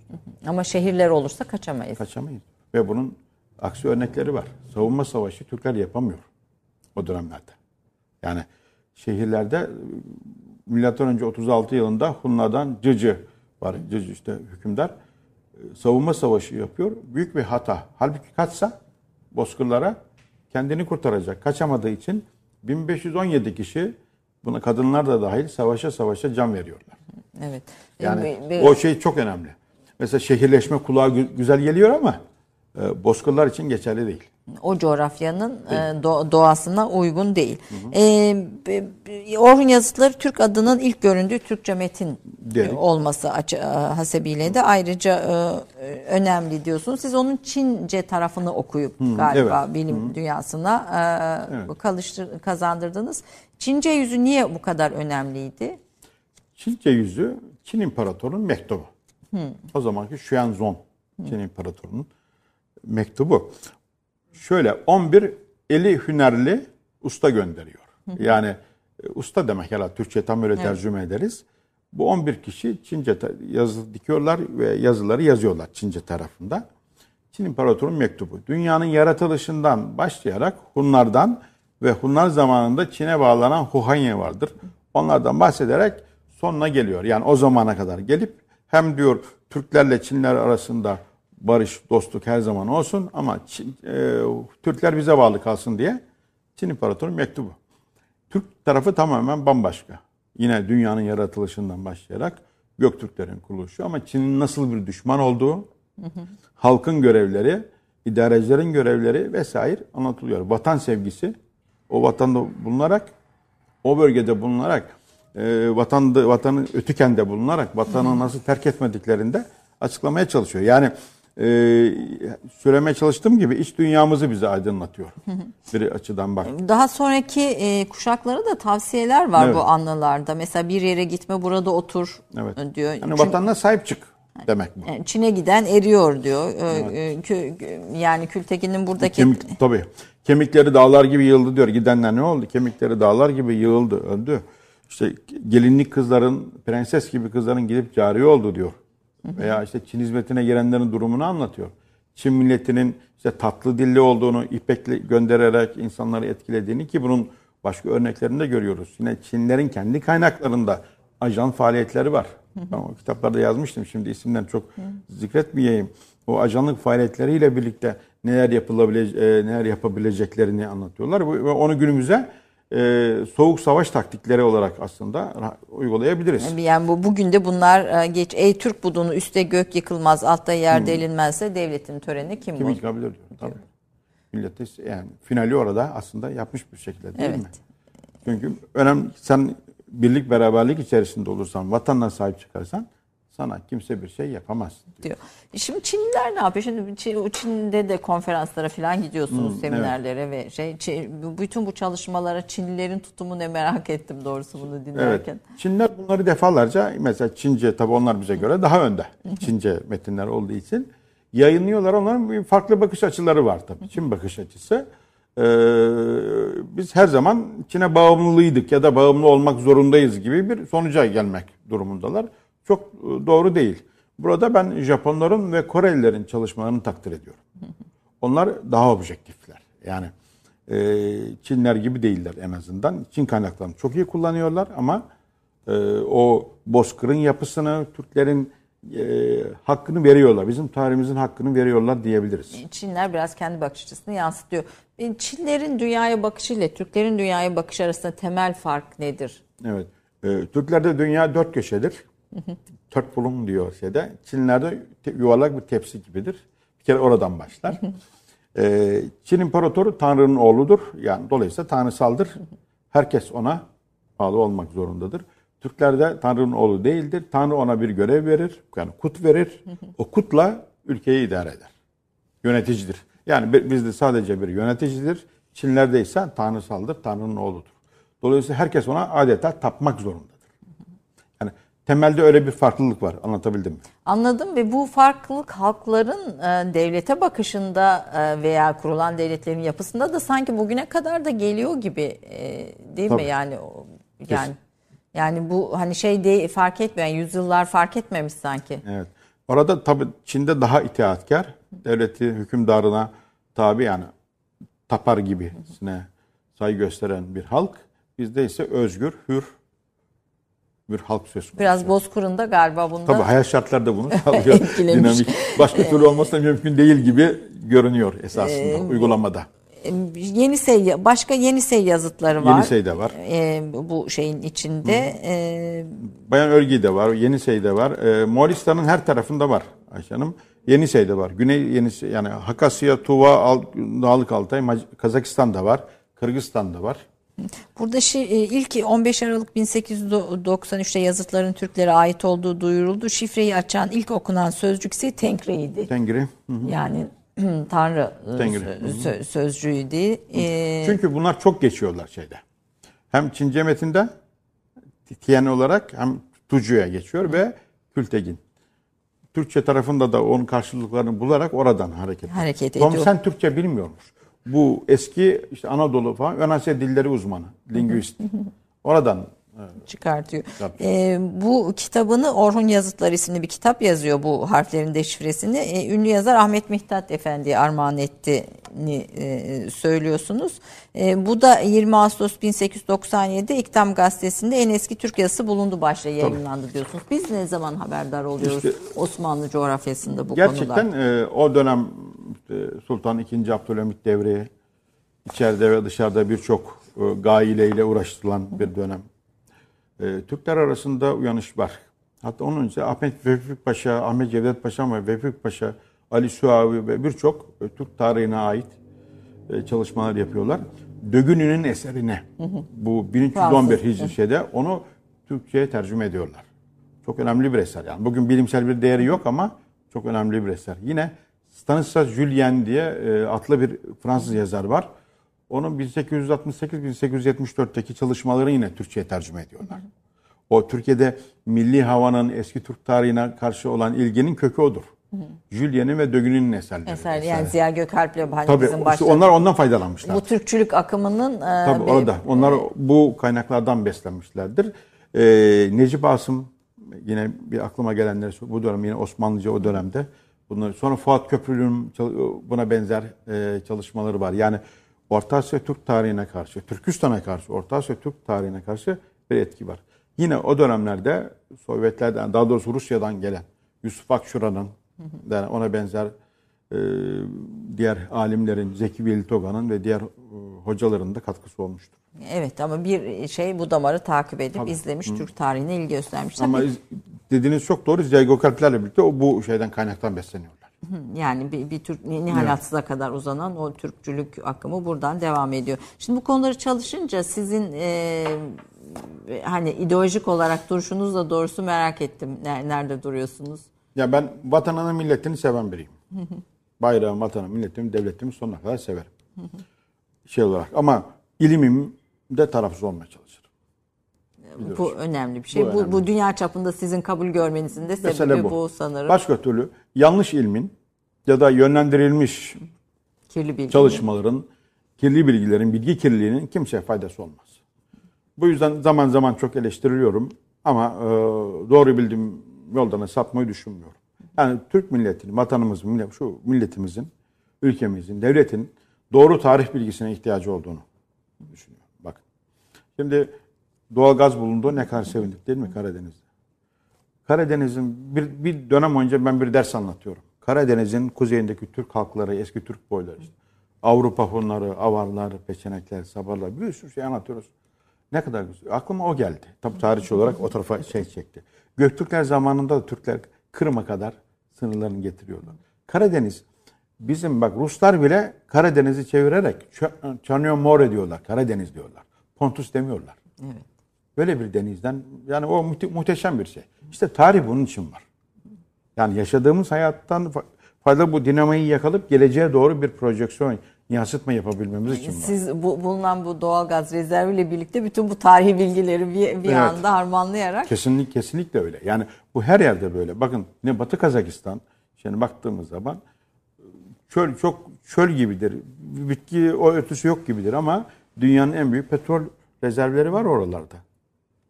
Ama şehirler olursa kaçamayız. Kaçamayız. Ve bunun aksi örnekleri var. Savunma savaşı Türkler yapamıyor o dönemlerde. Yani şehirlerde milattan önce 36 yılında Hunlardan Cıcı var. Cıcı işte hükümdar savunma savaşı yapıyor. Büyük bir hata. Halbuki kaçsa bozkırlara kendini kurtaracak. Kaçamadığı için 1517 kişi buna kadınlar da dahil savaşa savaşa can veriyorlar. Evet. Yani Ve- ve- o şey çok önemli. Mesela şehirleşme kulağa gü- güzel geliyor ama e, bozkırlar için geçerli değil. O coğrafyanın e, do- doğasına uygun değil. E, be- be- Orhun yazıtları Türk adının ilk göründüğü Türkçe metin Diyelim. olması e, hasebiyle de ayrıca e, önemli diyorsunuz. Siz onun Çince tarafını okuyup galiba evet. bilim dünyasına e, kalıştır, kazandırdınız. Çince yüzü niye bu kadar önemliydi? Çince yüzü Çin İmparatorluğu'nun mektubu. O zamanki Xuanzong Çin İmparatorluğu'nun mektubu. Şöyle 11 eli hünerli usta gönderiyor. Yani e, usta demek herhalde Türkçe tam öyle tercüme ederiz. Bu 11 kişi Çince yazı dikiyorlar ve yazıları yazıyorlar Çince tarafında. Çin İmparatorluğu'nun mektubu. Dünyanın yaratılışından başlayarak Hunlardan ve Hunlar zamanında Çin'e bağlanan Huhanye vardır. Onlardan bahsederek sonuna geliyor. Yani o zamana kadar gelip hem diyor Türklerle Çinler arasında barış, dostluk her zaman olsun ama Çin, e, Türkler bize bağlı kalsın diye Çin İmparatoru mektubu. Türk tarafı tamamen bambaşka. Yine dünyanın yaratılışından başlayarak Göktürklerin kuruluşu ama Çin'in nasıl bir düşman olduğu, halkın görevleri, idarecilerin görevleri vesaire anlatılıyor. Vatan sevgisi, o vatanda bulunarak, o bölgede bulunarak, e, vatanda, vatanı ötükende bulunarak vatanı nasıl terk etmediklerinde açıklamaya çalışıyor. Yani e, söylemeye çalıştığım gibi iç dünyamızı bize aydınlatıyor. bir açıdan bak. Daha sonraki e, kuşaklara da tavsiyeler var Evet. bu anılarda. Mesela bir yere gitme burada otur Evet. e, diyor. Yani Çünkü- vatanına sahip çık demek bu. Yani Çin'e giden eriyor diyor. Ee, e, kü- kü- yani Kültekin'in buradaki Kemik, tabii. Kemikleri dağlar gibi yığıldı diyor. Gidenler ne oldu? Kemikleri dağlar gibi yığıldı, öldü. İşte gelinlik kızların, prenses gibi kızların gidip cari oldu diyor. Veya işte Çin hizmetine girenlerin durumunu anlatıyor. Çin milletinin işte tatlı dilli olduğunu, ipekle göndererek insanları etkilediğini ki bunun başka örneklerini de görüyoruz. Yine Çinlerin kendi kaynaklarında ajan faaliyetleri var. Ben o kitaplarda yazmıştım. Şimdi isimden çok zikretmeyeyim. O ajanlık faaliyetleriyle birlikte neler yapılabile e, neler yapabileceklerini anlatıyorlar ve onu günümüze e, soğuk savaş taktikleri olarak aslında uygulayabiliriz. yani bu bugün de bunlar e, geç ey Türk budunu üstte gök yıkılmaz altta yer delinmezse devletin töreni kim Kim bu? ikabul ediyor? Tabii. Millet de yani finali orada aslında yapmış bir şekilde değil Evet. mi? Çünkü önemli sen birlik beraberlik içerisinde olursan, vatanına sahip çıkarsan sana kimse bir şey yapamaz. diyor. E Şimdi Çinliler ne yapıyor? Şimdi Çin- Çin'de de konferanslara falan gidiyorsunuz, seminerlere ve şey Çin- bütün bu çalışmalara Çinlilerin tutumu ne merak ettim doğrusu bunu Evet. dinlerken. Çinler bunları defalarca mesela Çince tabi onlar bize göre daha önde. Çince metinler olduğu için yayınlıyorlar. Onların bir farklı bakış açıları var tabii. Çin bakış açısı. Ee, biz her zaman Çin'e bağımlıydık ya da bağımlı olmak zorundayız gibi bir sonuca gelmek durumundalar. Çok e, doğru değil. Burada ben Japonların ve Korelilerin çalışmalarını takdir ediyorum. Onlar daha objektifler. Yani e, Çinler gibi değiller en azından. Çin kaynaklarını çok iyi kullanıyorlar ama e, o bozkırın yapısını, Türklerin e, hakkını veriyorlar. Bizim tarihimizin hakkını veriyorlar diyebiliriz. Çinler biraz kendi bakış açısını yansıtıyor. E, Çinlerin dünyaya bakışı ile Türklerin dünyaya bakışı arasında temel fark nedir? Evet. E, Türklerde dünya dört köşedir. Dört bulun diyor şeyde. Çinlerde yuvarlak bir tepsi gibidir. Bir kere oradan başlar. E, Çin İmparatoru Tanrı'nın oğludur. Yani dolayısıyla tanrısaldır. Herkes ona bağlı olmak zorundadır. Türklerde Tanrı'nın oğlu değildir. Tanrı ona bir görev verir. Yani kut verir. O kutla ülkeyi idare eder. Yöneticidir. Yani bi- bizde sadece bir yöneticidir. Çinlerde ise tanrısaldır. Tanrı'nın oğludur. Dolayısıyla herkes ona adeta tapmak zorundadır. Temelde öyle bir farklılık var. Anlatabildim mi? Anladım ve bu farklılık halkların e, devlete bakışında e, veya kurulan devletlerin yapısında da sanki bugüne kadar da geliyor gibi e, değil mi? Tabii. Yani o- yani yani bu hani şey değil fark etmiyor. Yani yüzyıllar fark etmemiş sanki. Evet. Orada tabii Çin'de daha itaatkar, devleti hükümdarına tabi yani tapar gibisine saygı gösteren bir halk. Bizde ise özgür, hür bir halk söz konusu. Biraz Bozkır'ın da galiba bunda Tabii hayat şartları da bunu sağlıyor. Dinamik. Başka türlü olması da mümkün değil gibi görünüyor esasında Ee, uygulamada. Yenisey başka Yenisey yazıtları var. Yenisey'de var. E, bu şeyin içinde. E, Bayan Örgi'de var, Yenisey'de var. E, Moğolistan'ın her tarafında var Ayşe Hanım. Yenisey'de var. Güney Yenisey yani Hakasya, Tuva, Al, Dağlık Altay, Mac- Kazakistan'da var. Kırgızistan'da var. Burada şey, e, ilk 15 Aralık 1893'te yazıtların Türklere ait olduğu duyuruldu. Şifreyi açan ilk okunan sözcük ise Tenkre'ydi. Tengri. Hı. Yani Tanrı e, Tengri. sö- sö- sözcüğüydü. E, Çünkü bunlar çok geçiyorlar şeyde. Hem Çince metinde Tien olarak hem Tucu'ya geçiyor ve Kültegin. Türkçe tarafında da onun karşılıklarını bularak oradan hareket, Hareket Tom ediyor. sen Türkçe bilmiyormuş. Bu eski işte Anadolu falan Ön Asya dilleri uzmanı, lingüist. Oradan çıkartıyor. E, bu kitabını Orhun Yazıtlar isimli bir kitap yazıyor bu harflerin deşifresini. E, ünlü yazar Ahmet Mihtat Efendi'ye armağan ettiğini e, söylüyorsunuz. E, bu da 20 Ağustos 1897'de İktam Gazetesi'nde en eski Türk yazısı bulundu başlığı yayınlandı diyorsunuz. Biz ne zaman haberdar oluyoruz İşte- Osmanlı coğrafyasında bu Gerçekten konuda? e, o dönem işte Sultan II. Abdülhamit devri içeride ve dışarıda birçok e, gaileyle uğraştırılan bir dönem. E, Türkler arasında uyanış var. Hatta onun önce Ahmet Vefik Paşa, Ahmet Cevdet Paşa ve Vefik Paşa, Ali Suavi ve birçok e, Türk tarihine ait çalışmalar yapıyorlar. Dögünü'nün eserine bu 1311 Fransız. Hicri şeyde onu Türkçe'ye tercüme ediyorlar. Çok önemli bir eser. Yani bugün bilimsel bir değeri yok ama çok önemli bir eser. Yine Stanislas Julien diye e, adlı bir Fransız yazar var. Onun 1868-1874'teki çalışmaları yine Türkçe'ye tercüme ediyorlar. O Türkiye'de milli havanın eski Türk tarihine karşı olan ilginin kökü odur. Julien'in ve Dögün'ün eserleri. Eser yani. Ziya Gökalp'le Tabii bizim başta onlar ondan faydalanmışlar. bu Türkçülük akımının e, Tabii bir- orada. Onlar bu kaynaklardan beslenmişlerdir. Ee, Necip Asım yine bir aklıma gelenleri bu dönem yine Osmanlıca o dönemde. Bunları sonra Fuat Köprülü'nün buna benzer e, çalışmaları var. Yani Orta Asya Türk tarihine karşı, Türkistan'a karşı, Orta Asya Türk tarihine karşı bir etki var. Yine o dönemlerde Sovyetlerden, daha doğrusu Rusya'dan gelen Yusuf Akşura'nın yani ona benzer e, diğer alimlerin, Zeki Veli ve diğer e, hocaların da katkısı olmuştur. Evet ama bir şey bu damarı takip edip izlemiş Türk tarihine ilgi göstermişler. Ama iz- dediğiniz çok doğru. Ziya Gökalpler'le birlikte o bu şeyden kaynaktan besleniyorlar. Yani bir, bir Türk Nihal Atsız'a kadar uzanan o Türkçülük akımı buradan devam ediyor. Şimdi bu konuları çalışınca sizin e, hani ideolojik olarak duruşunuzla doğrusu merak ettim. Ne- Nerede duruyorsunuz? Ya ben vatanını, milletini seven biriyim. Bayrağım, vatanım, milletimi, devletimi sonuna kadar severim. Şey olarak ama ilimim de tarafsız olmaya çalışırım. Bu önemli bir şey. Bu Bu, önemli. bu, dünya çapında sizin kabul görmenizin de sebebi Mesele bu. bu. sanırım. Başka türlü yanlış ilmin ya da yönlendirilmiş Kirli bilgi. çalışmaların, kirli bilgilerin, bilgi kirliliğinin kimseye faydası olmaz. Bu yüzden zaman zaman çok eleştiriliyorum ama e, doğru bildiğim yoldan da sapmayı düşünmüyorum. Yani Türk milletinin, vatanımızın, millet- şu milletimizin, ülkemizin, devletin doğru tarih bilgisine ihtiyacı olduğunu düşünüyorum. Bakın. Şimdi doğal gaz bulundu ne kadar sevindik değil mi Karadeniz'de? Karadeniz'in bir, bir dönem önce ben bir ders anlatıyorum. Karadeniz'in kuzeyindeki Türk halkları, eski Türk boyları işte. Avrupa Hunları, Avarlar, Peçenekler, Sabarlar bir sürü şey anlatıyoruz. Ne kadar güzel. Aklıma o geldi. Tabii tarihçi olarak o tarafa şey çekti. Göktürkler zamanında da Türkler Kırım'a kadar sınırlarını getiriyorlar. Karadeniz bizim bak Ruslar bile Karadeniz'i çevirerek Ç- Çanyo More diyorlar. Karadeniz diyorlar. Pontus demiyorlar. Evet. Böyle bir denizden yani o müte- muhteşem bir şey. İşte tarih bunun için var. Yani yaşadığımız hayattan fa- fayda bu dinamiği yakalıp geleceğe doğru bir projeksiyon, yansıtma yapabilmemiz için var. Siz bu, bulunan bu doğalgaz rezerviyle birlikte bütün bu tarihi bilgileri bir, bir Evet. anda harmanlayarak Kesinlikle kesinlikle öyle. Yani bu her yerde böyle. Bakın ne Batı Kazakistan şimdi baktığımız zaman çöl çok çöl gibidir. Bitki o ötüsü yok gibidir ama dünyanın en büyük petrol rezervleri var oralarda.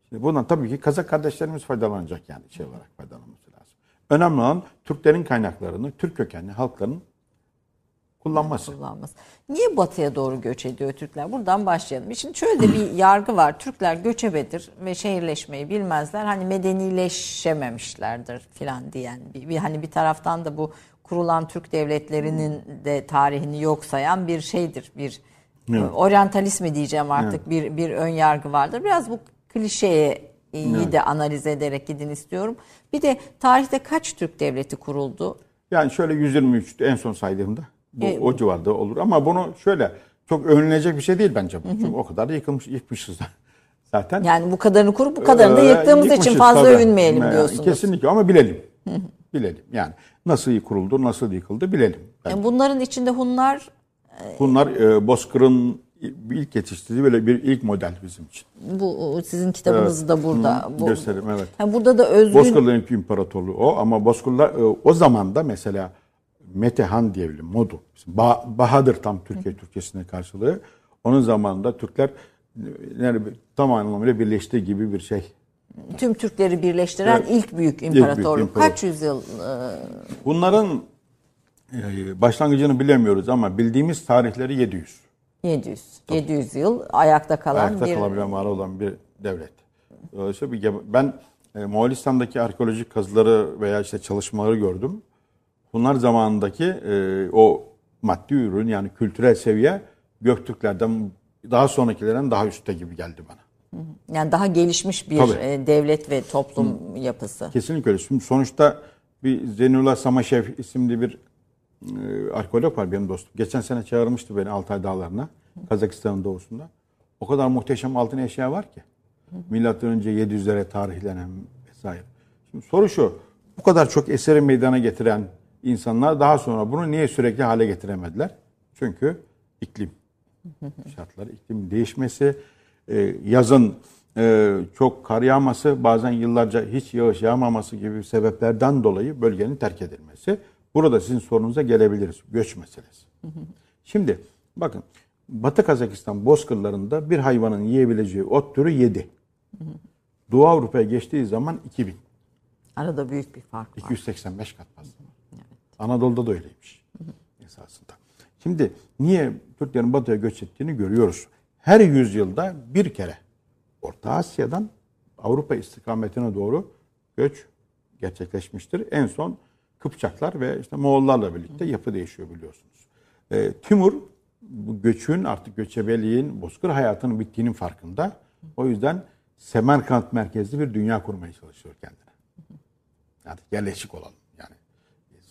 Şimdi bundan tabii ki Kazak kardeşlerimiz faydalanacak yani şey olarak faydalanması lazım. Önemli olan Türklerin kaynaklarını, Türk kökenli halkların kullanması. kullanmaz. Niye batıya doğru göç ediyor Türkler? Buradan başlayalım. Şimdi şöyle de bir yargı var. Türkler göçebedir ve şehirleşmeyi bilmezler. Hani medenileşememişlerdir filan diyen bir, bir hani bir taraftan da bu kurulan Türk devletlerinin de tarihini yok sayan bir şeydir. Bir Evet. oryantalizmi diyeceğim artık bir bir ön yargı vardır. Biraz bu klişeye iyi de analiz ederek gidin istiyorum. Bir de tarihte kaç Türk devleti kuruldu? Yani şöyle 123 en son saydığımda bu E, o civarda olur ama bunu şöyle çok övünülecek bir şey değil bence bu. Çünkü o kadar da yıkılmış yıkmışız zaten. Yani bu kadarını kurup bu kadarını da Ee, yıktığımız için fazla tabii. övünmeyelim diyorsunuz. Kesinlikle ama bilelim. bilelim. Yani nasıl kuruldu, nasıl yıkıldı bilelim. Yani bunların içinde Hunlar Bunlar e, Bozkır'ın ilk yetiştirdiği böyle bir ilk model bizim için. bu sizin kitabınız Evet. da burada. Hı, Bu, gösterim, evet. Ha, burada da özgün Bozkırların ilk imparatorluğu o ama Bozkırlar e, o zaman da mesela Metehan diye bir modu. Ba- Bahadır tam Türkiye Türkçesine karşılığı. Onun zamanında Türkler yani tam anlamıyla birleştiği gibi bir şey. Tüm Türkleri birleştiren Evet. ilk büyük büyük imparatorluk. imparator. Kaç yüzyıl? e, Bunların e, başlangıcını bilemiyoruz ama bildiğimiz tarihleri 700. 700. 700 yıl ayakta kalan Ayakta bir kalabilen var olan bir devlet. Dolayısıyla bir ben e, Moğolistan'daki arkeolojik kazıları veya işte çalışmaları gördüm. Bunlar zamanındaki e, o maddi ürün yani kültürel seviye Göktürklerden daha sonrakilerden daha üstte gibi geldi bana. Yani daha gelişmiş bir Tabii. e, devlet ve toplum yapısı. Kesinlikle öyle. Şimdi sonuçta bir Zenullah Samaşev isimli bir e, arkeolog var benim dostum. Geçen sene çağırmıştı beni Altay Dağları'na. Kazakistan'ın doğusunda. O kadar muhteşem altın eşya var ki. Milattan önce 700'lere tarihlenen vesaire. Şimdi soru şu. Bu kadar çok eseri meydana getiren insanlar daha sonra bunu niye sürekli hale getiremediler? Çünkü iklim şartları, iklim değişmesi, e, yazın e, çok kar yağması, bazen yıllarca hiç yağış yağmaması gibi sebeplerden dolayı bölgenin terk edilmesi. Burada sizin sorunuza gelebiliriz. Göç meselesi. Şimdi bakın Batı Kazakistan bozkırlarında bir hayvanın yiyebileceği ot türü 7. Doğu Avrupa'ya geçtiği zaman 2000. Arada büyük bir fark var. 285 kat fazla. Anadolu'da da öyleymiş esasında. Şimdi niye Türklerin batıya göç ettiğini görüyoruz. Her yüzyılda bir kere Orta Asya'dan Avrupa istikametine doğru göç gerçekleşmiştir. En son Kıpçaklar ve işte Moğollarla birlikte yapı değişiyor biliyorsunuz. Ee, Timur bu göçün artık göçebeliğin, bozkır hayatının bittiğinin farkında. O yüzden Semerkant merkezli bir dünya kurmaya çalışıyor kendine. Artık yerleşik olalım. Yani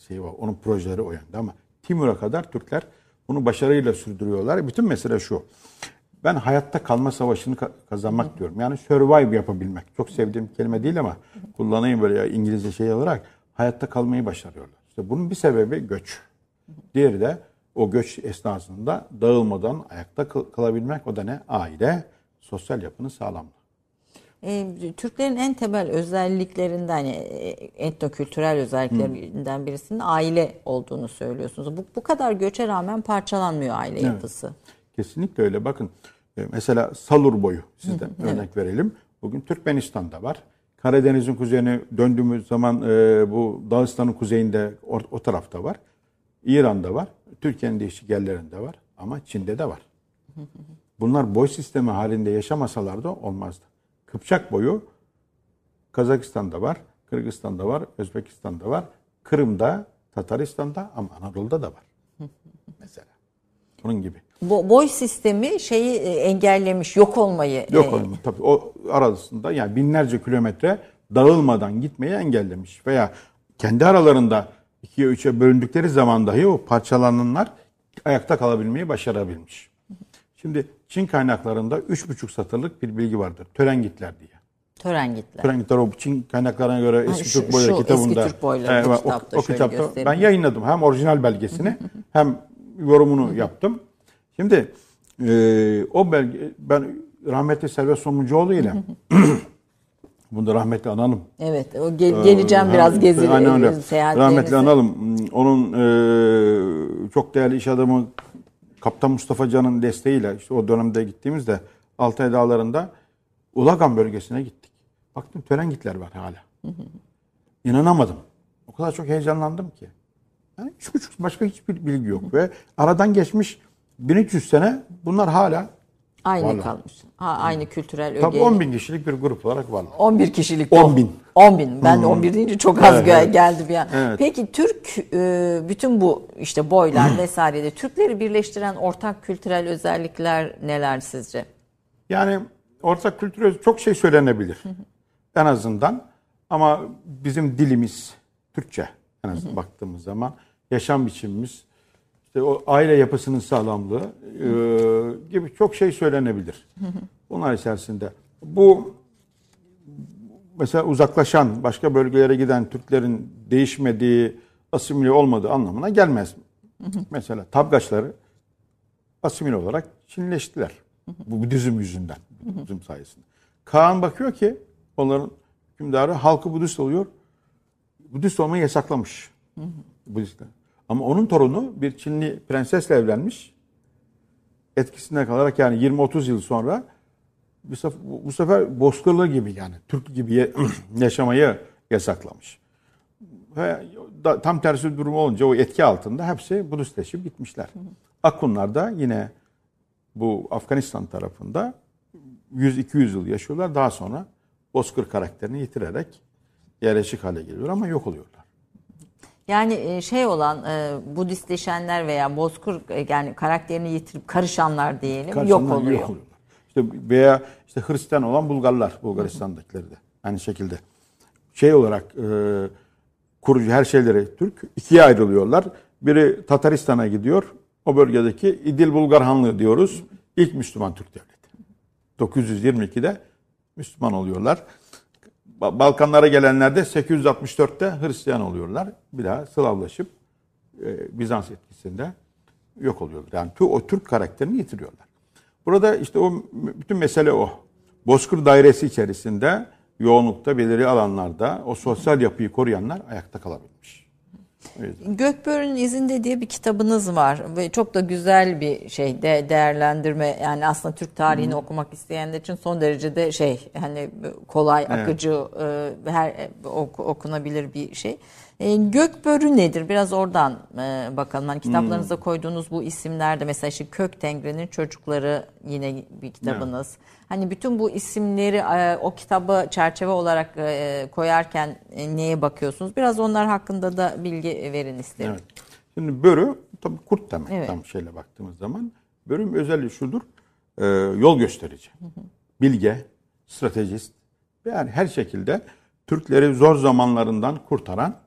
şey var, onun projeleri o yönde ama Timur'a kadar Türkler bunu başarıyla sürdürüyorlar. Bütün mesele şu. Ben hayatta kalma savaşını ka- kazanmak diyorum. Yani survive yapabilmek. Çok sevdiğim kelime değil ama kullanayım böyle ya İngilizce şey olarak hayatta kalmayı başarıyorlar. İşte bunun bir sebebi göç. Diğeri de o göç esnasında dağılmadan ayakta kal- kalabilmek. O da ne? Aile, sosyal yapının sağlamlığı. E, Türklerin en temel özelliklerinden, yani e, etnokültürel özelliklerinden birisinin aile olduğunu söylüyorsunuz. Bu, bu kadar göçe rağmen parçalanmıyor aile yapısı. Kesinlikle öyle. Bakın e, mesela Salur boyu sizden örnek verelim. Bugün Türkmenistan'da var. Karadeniz'in kuzeyine döndüğümüz zaman e, bu Dağıstan'ın kuzeyinde o, o tarafta var. İran'da var. Türkiye'nin değişik yerlerinde var. Ama Çin'de de var. Bunlar boy sistemi halinde yaşamasalardı olmazdı. Kıpçak boyu Kazakistan'da var, Kırgızistan'da var, Özbekistan'da var, Kırım'da, Tataristan'da ama Anadolu'da da var. Mesela. Bunun gibi. Bo- boy sistemi şeyi e, engellemiş, yok olmayı. Yok e, olma tabii o arasında yani binlerce kilometre dağılmadan gitmeyi engellemiş veya kendi aralarında ikiye üçe bölündükleri zaman dahi o parçalananlar ayakta kalabilmeyi başarabilmiş. Şimdi Çin kaynaklarında üç buçuk satırlık bir bilgi vardır. Törengitler diye. tören gittiler. Törengitler o Çin kaynaklarına göre eski şu- Türk boyları şu kitabında. Eski Türk Boyları bu o- kitapta o, şöyle kitapta ben yayınladım hem orijinal belgesini hem yorumunu yaptım. Şimdi e, o belge ben rahmetli Servet Somuncuoğlu ile bunu da rahmetli analım. Evet, o gel- geleceğim biraz gezi Aynen öyle. Rahmetli analım. Onun e, çok değerli iş adamı Kaptan Mustafa Can'ın desteğiyle işte o dönemde gittiğimizde Altay Dağları'nda Ulagan bölgesine gittik. Baktım törengitler var hala. İnanamadım. O kadar çok heyecanlandım ki. Yani üç buçuk başka hiçbir bilgi yok ve aradan geçmiş 1300 sene bunlar hala Aynı Vallahi. kalmış. Ha, aynı kültürel tabii öge. 10 bin kişilik bir grup olarak varlar. 11 kişilik. 10 bin. 10 bin. Ben de 11 deyince çok az Evet, evet. geldi bir an. Evet. Peki Türk e, bütün bu işte boylar vesairede Türkleri birleştiren ortak kültürel özellikler neler sizce? Yani ortak kültür çok şey söylenebilir. En azından ama bizim dilimiz Türkçe en azından baktığımız zaman yaşam biçimimiz işte o aile yapısının sağlamlığı e, gibi çok şey söylenebilir. Bunlar içerisinde bu mesela uzaklaşan başka bölgelere giden Türklerin değişmediği, asimile olmadığı anlamına gelmez. Mesela tabgaçları asimile olarak Çinleştiler. Bu Budizm yüzünden. Budizm sayesinde. Kaan bakıyor ki onların hükümdarı halkı Budist oluyor. Budist olmayı yasaklamış. Budistler. Ama onun torunu bir Çinli prensesle evlenmiş. Etkisinde kalarak yani 20-30 yıl sonra bu sefer, bu sefer bozkırlı gibi yani Türk gibi yaşamayı yasaklamış. Ve tam tersi bir durum olunca o etki altında hepsi Budistleşip gitmişler. Akunlar da yine bu Afganistan tarafında 100-200 yıl yaşıyorlar. Daha sonra bozkır karakterini yitirerek yerleşik hale geliyor ama yok oluyorlar. Yani e, şey olan e, Budistleşenler veya Bozkır e, yani karakterini yitirip karışanlar diyelim yok Karşısından oluyor. oluyorlar. İşte veya işte Hristiyan olan Bulgarlar, Bulgaristan'dakileri de aynı şekilde. Şey olarak e, kurucu her şeyleri Türk ikiye ayrılıyorlar. Biri Tataristan'a gidiyor. O bölgedeki İdil Bulgar Hanlığı diyoruz. İlk Müslüman Türk devleti. 922'de Müslüman oluyorlar. Ba- Balkanlara gelenler de 864'te Hristiyan oluyorlar. Bir daha Slavlaşıp e, Bizans etkisinde yok oluyorlar. Yani o Türk karakterini yitiriyorlar. Burada işte o bütün mesele o. Bozkır dairesi içerisinde yoğunlukta belirli alanlarda o sosyal yapıyı koruyanlar ayakta kalabilmiş. Gökbörü'nün izinde diye bir kitabınız var ve çok da güzel bir şey de değerlendirme yani aslında Türk tarihini okumak isteyenler için son derece de şey hani kolay akıcı e, her e, ok- okunabilir bir şey. E, Gökbörü nedir? Biraz oradan e, bakalım. Hani kitaplarınıza koyduğunuz bu isimlerde mesela işte Kök Tengri'nin çocukları yine bir kitabınız. Hani bütün bu isimleri e, o kitabı çerçeve olarak e, koyarken e, neye bakıyorsunuz? Biraz onlar hakkında da bilgi verin isterim. Evet. Şimdi börü tabii kurt demek Evet. tam şeyle baktığımız zaman. Börün özelliği şudur. e, yol gösterici. Bilge, stratejist. Yani her şekilde Türkleri zor zamanlarından kurtaran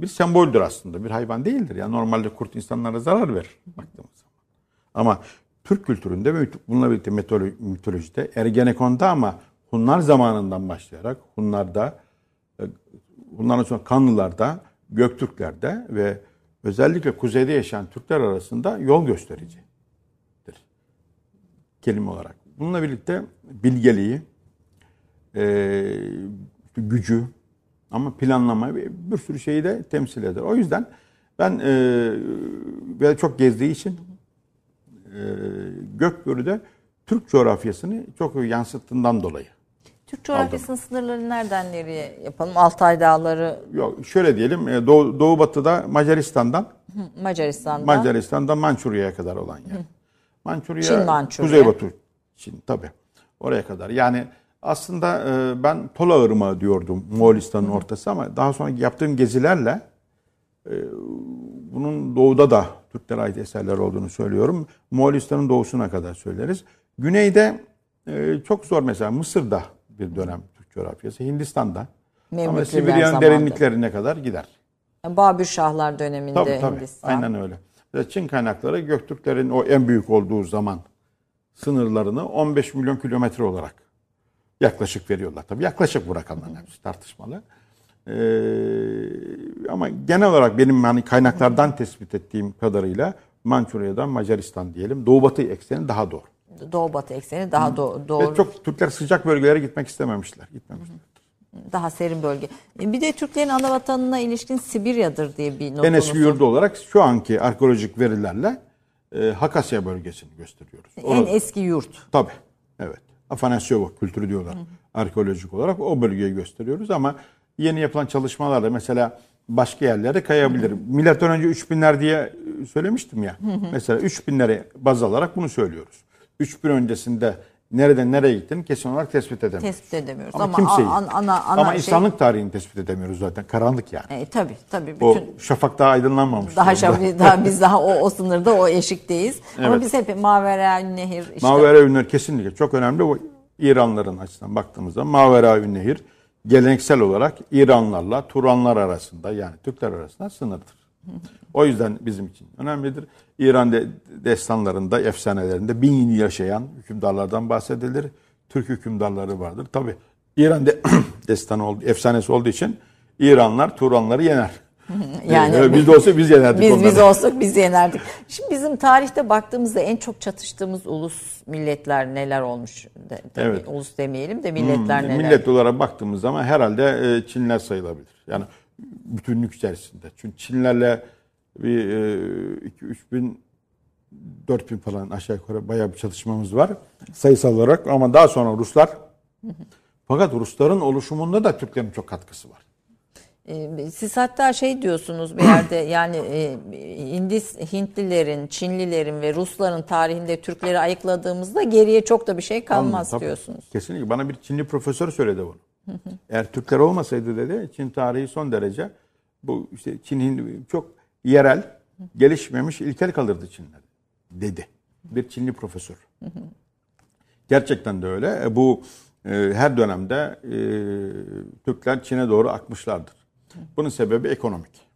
bir semboldür aslında. Bir hayvan değildir. Yani normalde kurt insanlara zarar verir baktığımız zaman. Ama Türk kültüründe ve bununla birlikte mitolo- mitolojide Ergenekon'da ama Hunlar zamanından başlayarak Hunlar'da e, Bundan sonra Kanlılar'da, Göktürkler'de ve özellikle kuzeyde yaşayan Türkler arasında yol göstericidir. Kelime olarak. Bununla birlikte bilgeliği, e, gücü ama planlama bir sürü şeyi de temsil eder. O yüzden ben e, ve çok gezdiği için e, Gökbörü'de Türk coğrafyasını çok yansıttığından dolayı. Türk coğrafyasının sınırları nereden nereye yapalım? Altay Dağları, Yok şöyle diyelim e, Doğu, Doğu Batı'da Macaristan'dan hı, Macaristan'da. Macaristan'dan Mançurya'ya kadar olan yer. Mançurya, Çin Mançurya. Kuzeybatı Çin tabi. Oraya kadar. Yani aslında e, ben Tola Irmağı diyordum Moğolistan'ın ortası ama daha sonra yaptığım gezilerle e, bunun doğuda da Türklere ait eserler olduğunu söylüyorum. Moğolistan'ın doğusuna kadar söyleriz. Güneyde e, çok zor mesela Mısır'da bir dönem Türk coğrafyası. Hindistan'da. Ama Sibirya'nın derinliklerine kadar gider. Babür Şahlar döneminde Tabii tabii. Hindistan. Aynen öyle. Çin kaynakları Göktürklerin o en büyük olduğu zaman sınırlarını 15 milyon kilometre olarak yaklaşık veriyorlar. Tabii yaklaşık bu rakamların hepsi tartışmalı. Ee, ama genel olarak benim hani kaynaklardan tespit ettiğim kadarıyla Mançurya'dan Macaristan diyelim. Doğu batı ekseni daha doğru. Doğu Batı ekseni daha do- doğru. Ve çok Türkler sıcak bölgelere gitmek istememişler. Gitmemişler. Daha serin bölge. E, Bir de Türklerin ana vatanına ilişkin Sibirya'dır diye bir En notunuz eski yurdu olarak şu anki arkeolojik verilerle e, Hakasya bölgesini gösteriyoruz. En Orada- eski yurt. Tabii. Evet. Afanasyovo kültürü diyorlar. Arkeolojik olarak o bölgeyi gösteriyoruz ama yeni yapılan çalışmalarla mesela başka yerlere kayabilir. Milattan önce 3000'ler diye söylemiştim ya. Mesela 3000'leri baz alarak bunu söylüyoruz. 3000 öncesinde nereden nereye gittiğini kesin olarak tespit edemiyoruz. Tespit edemiyoruz. Ama, Ama, kimseyi. an- ana, ana ama şey- insanlık tarihini tespit edemiyoruz zaten. Karanlık yani. E, tabii tabii. Bütün O şafak daha aydınlanmamış. daha şab- daha biz daha o, o sınırda o eşikteyiz. Ama Evet. biz hep Mavera Nehir işte Mavera Ünlüler kesinlikle çok önemli. Bu İranların açısından baktığımızda Mavera Nehir geleneksel olarak İranlarla Turanlar arasında yani Türkler arasında sınırdır. O yüzden bizim için önemlidir. İran de, destanlarında, efsanelerinde bin yıl yaşayan hükümdarlardan bahsedilir. Türk hükümdarları vardır. Tabi İran de, destanı oldu, efsanesi olduğu için İranlar Turanları yener. Yani- Ee, biz de olsa biz yenerdik Biz onları. biz olsak biz yenerdik. Şimdi bizim tarihte baktığımızda en çok çatıştığımız ulus milletler neler olmuş? De, tabii Evet. Ulus demeyelim de milletler Hmm, neler? Millet olarak baktığımız zaman herhalde e, Çinler sayılabilir. Yani bütünlük içerisinde. Çünkü Çinlerle bir 2-3 bin 4000 falan aşağı yukarı bayağı bir çalışmamız var sayısal olarak ama daha sonra Ruslar fakat Rusların oluşumunda da Türklerin çok katkısı var. Ee, siz hatta şey diyorsunuz bir yerde yani e, Hindis, Hintlilerin, Çinlilerin ve Rusların tarihinde Türkleri ayıkladığımızda geriye çok da bir şey kalmaz Tabii, diyorsunuz. Kesinlikle. Bana bir Çinli profesör söyledi bunu. Eğer Türkler olmasaydı dedi Çin tarihi son derece bu işte Çin'in çok yerel, gelişmemiş, ilkel kalırdı Çinler dedi. Bir Çinli profesör. Gerçekten de öyle. E, Bu e, her dönemde e, Türkler Çin'e doğru akmışlardır. Bunun sebebi ekonomik.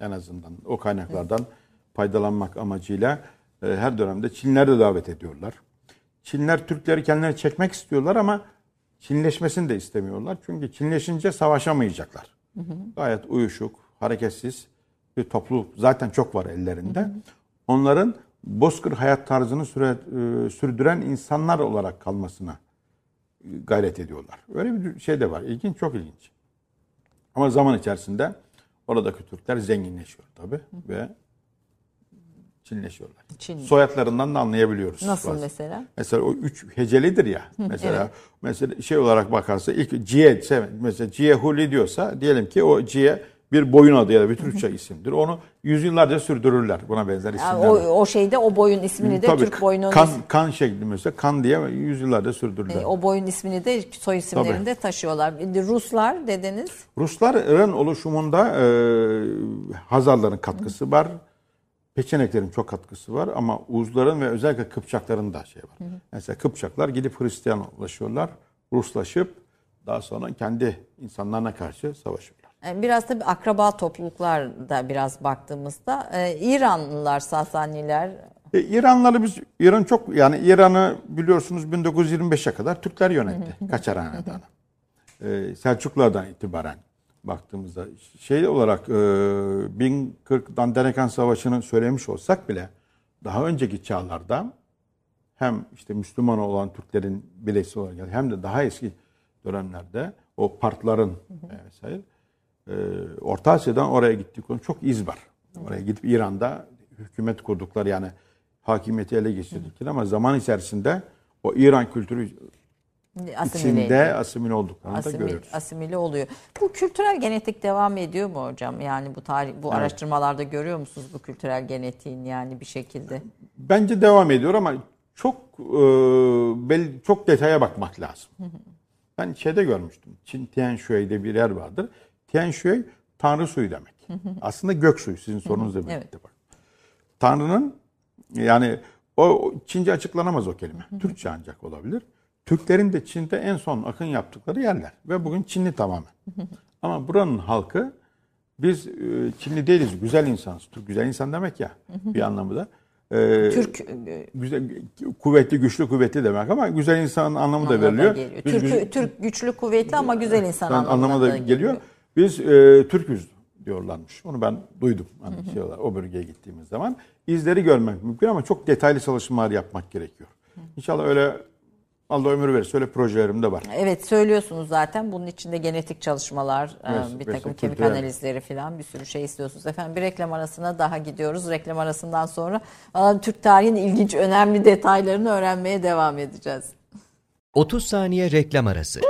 En azından o kaynaklardan faydalanmak amacıyla e, her dönemde Çinler de davet ediyorlar. Çinler Türkleri kendilerine çekmek istiyorlar ama Çinleşmesini de istemiyorlar. Çünkü Çinleşince savaşamayacaklar. Gayet uyuşuk, hareketsiz bir topluluk zaten çok var ellerinde. Onların bozkır hayat tarzını süre, e, sürdüren insanlar olarak kalmasına e, gayret ediyorlar. Öyle bir şey de var. İlginç, çok ilginç. Ama zaman içerisinde oradaki Türkler zenginleşiyor tabii ve Çinleşiyorlar. Çin. Soyadlarından da anlayabiliyoruz. Nasıl bazen. mesela? Mesela o üç hecelidir ya. Mesela evet. mesela şey olarak bakarsa ilk Cie mesela Cie Huli diyorsa diyelim ki o Cie bir boyun adı ya da bir Türkçe isimdir. Onu yüzyıllarca sürdürürler. Buna benzer isimler. Yani o, o şeyde o boyun ismini de Tabii, Türk boyunun kan, kan şekli mesela kan diye yüzyıllarca sürdürdüler. e, o boyun ismini de soy isimlerinde taşıyorlar. Bir de Ruslar dediniz. Rusların oluşumunda e, Hazarların katkısı var. Peçeneklerin çok katkısı var ama Uzların ve özellikle Kıpçakların da şey var. Mesela Kıpçaklar gidip Hristiyanlaşıyorlar. Ruslaşıp daha sonra kendi insanlarına karşı savaşıyorlar. Yani Biraz tabii akraba topluluklar da biraz baktığımızda e, İranlılar, Sasaniler E, İranları biz İran çok yani İran'ı biliyorsunuz 1925'e kadar Türkler yönetti. Kaçar hanedanı. E, Selçuklulardan itibaren baktığımızda şey olarak e, 1040 Dandenekan Savaşı'nı söylemiş olsak bile daha önceki çağlarda hem işte Müslüman olan Türklerin bileşsi olarak hem de daha eski dönemlerde o partların e, vesaire e, Orta Asya'dan oraya gittik konu çok iz var. Oraya gidip İran'da hükümet kurdukları yani hakimiyeti ele geçirdikleri ama zaman içerisinde o İran kültürü asimile içinde asimile olduklarını da asimil, görüyoruz. asimile oluyor. Bu kültürel genetik devam ediyor mu hocam? Yani bu tarih bu araştırmalarda görüyor musunuz bu kültürel genetiğin yani bir şekilde? Bence devam ediyor ama çok e, belli, çok detaya bakmak lazım. Ben şeyde görmüştüm. Çin Tian Shui'de bir yer vardır. Tian Shui tanrı suyu demek. Aslında gök suyu sizin sorunuzla birlikte Evet. bak. Tanrı'nın yani o Çince açıklanamaz o kelime. Türkçe ancak olabilir. Türklerin de Çin'de en son akın yaptıkları yerler ve bugün Çinli tamamen. Ama buranın halkı biz e, Çinli değiliz, güzel insanız. Türk güzel insan demek ya bir anlamı da. E, Türk e, güzel, kuvvetli, güçlü, kuvvetli demek ama güzel insanın anlamı da anlamına veriliyor. geliyor. Biz Türk, güzel- Türk güçlü kuvvetli ama güzel insan anlamına anlamı da da geliyor. Biz e, Türküz diyorlarmış. Onu ben duydum hani şey olarak, o bölgeye gittiğimiz zaman. İzleri görmek mümkün ama çok detaylı çalışmalar yapmak gerekiyor. İnşallah öyle Allah ömür verirse öyle projelerim de var. Evet söylüyorsunuz zaten. Bunun içinde genetik çalışmalar, e, Evet, bir takım kemik kültürel. analizleri falan bir sürü şey istiyorsunuz. Efendim bir reklam arasına daha gidiyoruz. Reklam arasından sonra aa, Türk tarihinin ilginç, önemli detaylarını öğrenmeye devam edeceğiz. 30 saniye reklam arası.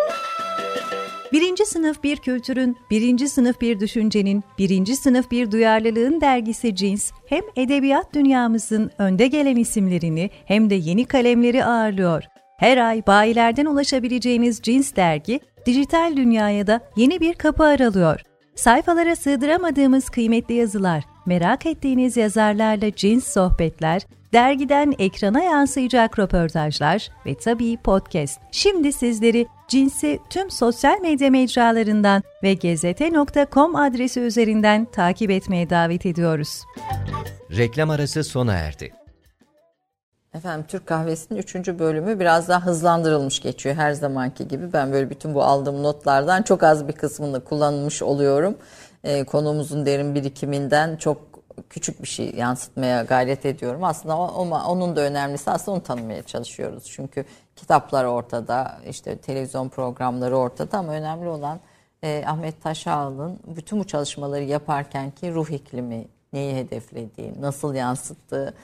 Birinci sınıf bir kültürün, birinci sınıf bir düşüncenin, birinci sınıf bir duyarlılığın dergisi Cins, hem edebiyat dünyamızın önde gelen isimlerini hem de yeni kalemleri ağırlıyor. Her ay bayilerden ulaşabileceğiniz Cins dergi, dijital dünyaya da yeni bir kapı aralıyor. Sayfalara sığdıramadığımız kıymetli yazılar, merak ettiğiniz yazarlarla cins sohbetler, dergiden ekrana yansıyacak röportajlar ve tabii podcast. Şimdi sizleri Cins'i tüm sosyal medya mecralarından ve gezete.com adresi üzerinden takip etmeye davet ediyoruz. Reklam arası sona erdi. Efendim Türk Kahvesi'nin 3. bölümü biraz daha hızlandırılmış geçiyor her zamanki gibi. Ben böyle bütün bu aldığım notlardan çok az bir kısmını kullanmış oluyorum. Ee, konuğumuzun derin birikiminden çok küçük bir şey yansıtmaya gayret ediyorum. Aslında o- onun da önemlisi aslında onu tanımaya çalışıyoruz. Çünkü kitaplar ortada, işte televizyon programları ortada ama önemli olan e, Ahmet Taşağlı'nın bütün bu çalışmaları yaparken ki ruh iklimi, neyi hedeflediği, nasıl yansıttığı,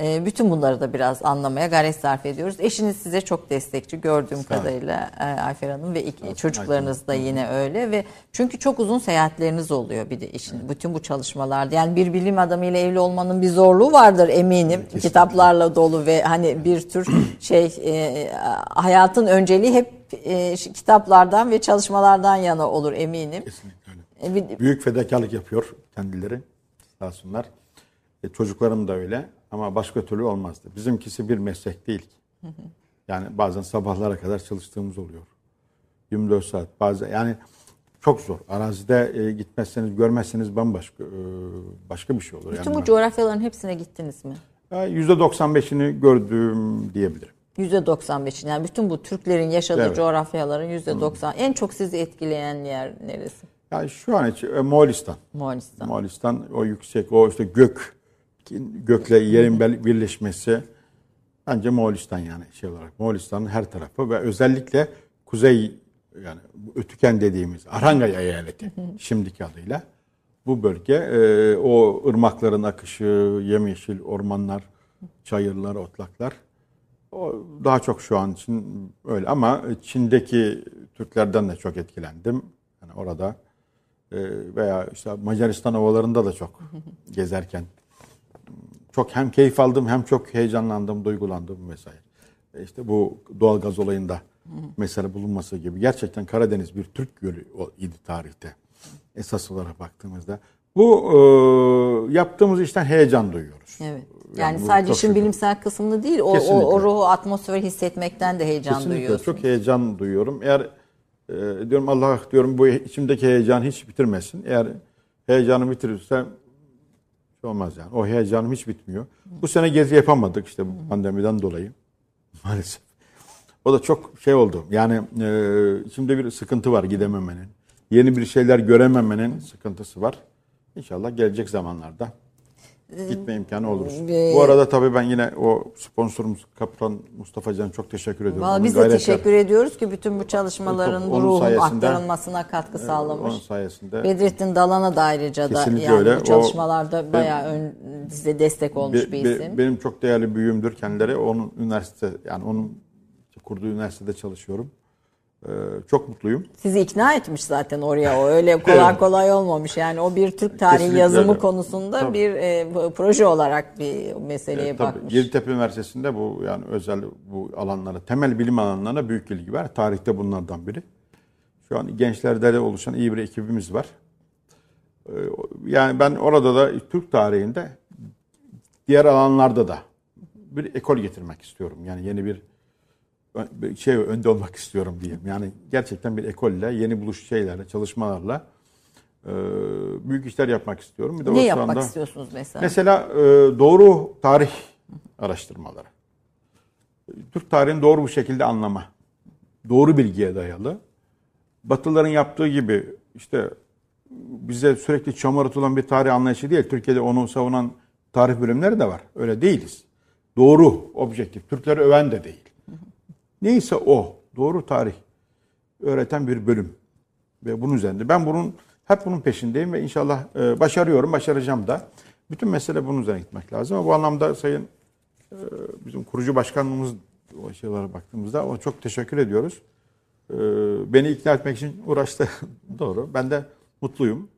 E, bütün bunları da biraz anlamaya gayret sarf ediyoruz. Eşiniz size çok destekçi gördüğüm kadarıyla e, Ayfer Hanım ve iki, çocuklarınız da yine öyle ve çünkü çok uzun seyahatleriniz oluyor bir de işin bütün bu çalışmalarda. Yani bir bilim adamıyla evli olmanın bir zorluğu vardır eminim. Kitaplarla dolu ve hani bir tür şey e, hayatın önceliği hep e, kitaplardan ve çalışmalardan yana olur eminim. Kesinlikle öyle. E, bir- Büyük fedakarlık yapıyor kendileri. Sağ olsunlar. E, çocuklarım da öyle ama başka türlü olmazdı. Bizimkisi bir meslek değil ki. Yani bazen sabahlara kadar çalıştığımız oluyor. 24 saat bazen yani çok zor. Arazide e, gitmezseniz görmezseniz bambaşka e, başka bir şey olur. Bütün yani bu coğrafyaların hepsine gittiniz mi? ben- %95'ini gördüm diyebilirim. %95'in yani bütün bu Türklerin yaşadığı Evet. coğrafyaların %90 en çok sizi etkileyen yer neresi? Yani şu an için e, Moğolistan. Moğolistan. Moğolistan o yüksek o işte gök gökle yerin birleşmesi bence Moğolistan yani şey olarak Moğolistan'ın her tarafı ve özellikle kuzey yani Ötüken dediğimiz Arangay eyaleti şimdiki adıyla bu bölge e, o ırmakların akışı, yemyeşil ormanlar, çayırlar, otlaklar o daha çok şu an için öyle ama Çin'deki Türklerden de çok etkilendim. Yani orada e, veya işte Macaristan ovalarında da çok gezerken çok hem keyif aldım hem çok heyecanlandım, duygulandım vesaire. E İşte bu doğalgaz olayında mesela bulunması gibi gerçekten Karadeniz bir Türk gölü idi tarihte. Esas olarak baktığımızda bu e, yaptığımız işten heyecan duyuyoruz. Evet. Yani, bu sadece işin bilimsel kısmını değil, o, o, Kesinlikle. o ruhu, atmosferi hissetmekten de heyecan Kesinlikle duyuyorsunuz. çok heyecan duyuyorum. Eğer e, diyorum Allah diyorum bu içimdeki heyecanı hiç bitirmesin. Eğer heyecanı bitirirsem şey olmaz yani. O heyecanım hiç bitmiyor. Bu sene gezi yapamadık işte bu pandemiden dolayı maalesef. O da çok şey oldu. Yani e, içimde bir sıkıntı var gidememenin. Yeni bir şeyler görememenin sıkıntısı var. İnşallah gelecek zamanlarda gitme imkanı olur. Ee, Bu arada tabii ben yine o sponsorumuz Kaptan Mustafa Can çok teşekkür ediyorum. Vallahi biz de teşekkür ediyoruz ki bütün bu çalışmaların Onun ruhun aktarılmasına katkı sağlamış. Onun sayesinde Bedrettin Dalan'a da ayrıca da yani öyle. bu O- çalışmalarda bayağı ön, size destek olmuş be- bir be- isim. benim çok değerli büyüğümdür kendileri. Onun üniversite yani onun kurduğu üniversitede çalışıyorum. Ee, çok mutluyum. Sizi ikna etmiş zaten oraya o öyle kolay Evet. kolay olmamış. Yani o bir Türk tarihi Kesinlikle yazımı öyle. konusunda Tabii. bir e, proje olarak bir meseleye Ee, tabii, bakmış. Yeditepe Üniversitesi'nde bu yani özel bu alanlara, temel bilim alanlarına büyük ilgi var. Tarihte bunlardan biri. Şu an gençlerde de oluşan iyi bir ekibimiz var. Ee, Yani ben orada da Türk tarihinde diğer alanlarda da bir ekol getirmek istiyorum. Yani yeni bir şey önde olmak istiyorum diyeyim. Yani gerçekten bir ekolle, yeni buluş şeylerle, çalışmalarla e, büyük işler yapmak istiyorum. Bir de ne yapmak anda- istiyorsunuz mesela? Mesela e, doğru tarih araştırmaları. Türk tarihini doğru bir şekilde anlama. Doğru bilgiye dayalı. Batılıların yaptığı gibi işte bize sürekli çamur atılan bir tarih anlayışı değil. Türkiye'de onu savunan tarih bölümleri de var. Öyle değiliz. Doğru, objektif. Türkleri öven de değil. Neyse o. Doğru tarih öğreten bir bölüm. Ve bunun üzerinde. Ben bunun hep bunun peşindeyim ve inşallah e, başarıyorum, başaracağım da. Bütün mesele bunun üzerine gitmek lazım. Ama bu anlamda Sayın e, bizim kurucu başkanımız o şeylere baktığımızda ona çok teşekkür ediyoruz. E, beni ikna etmek için uğraştı. Doğru. Ben de mutluyum.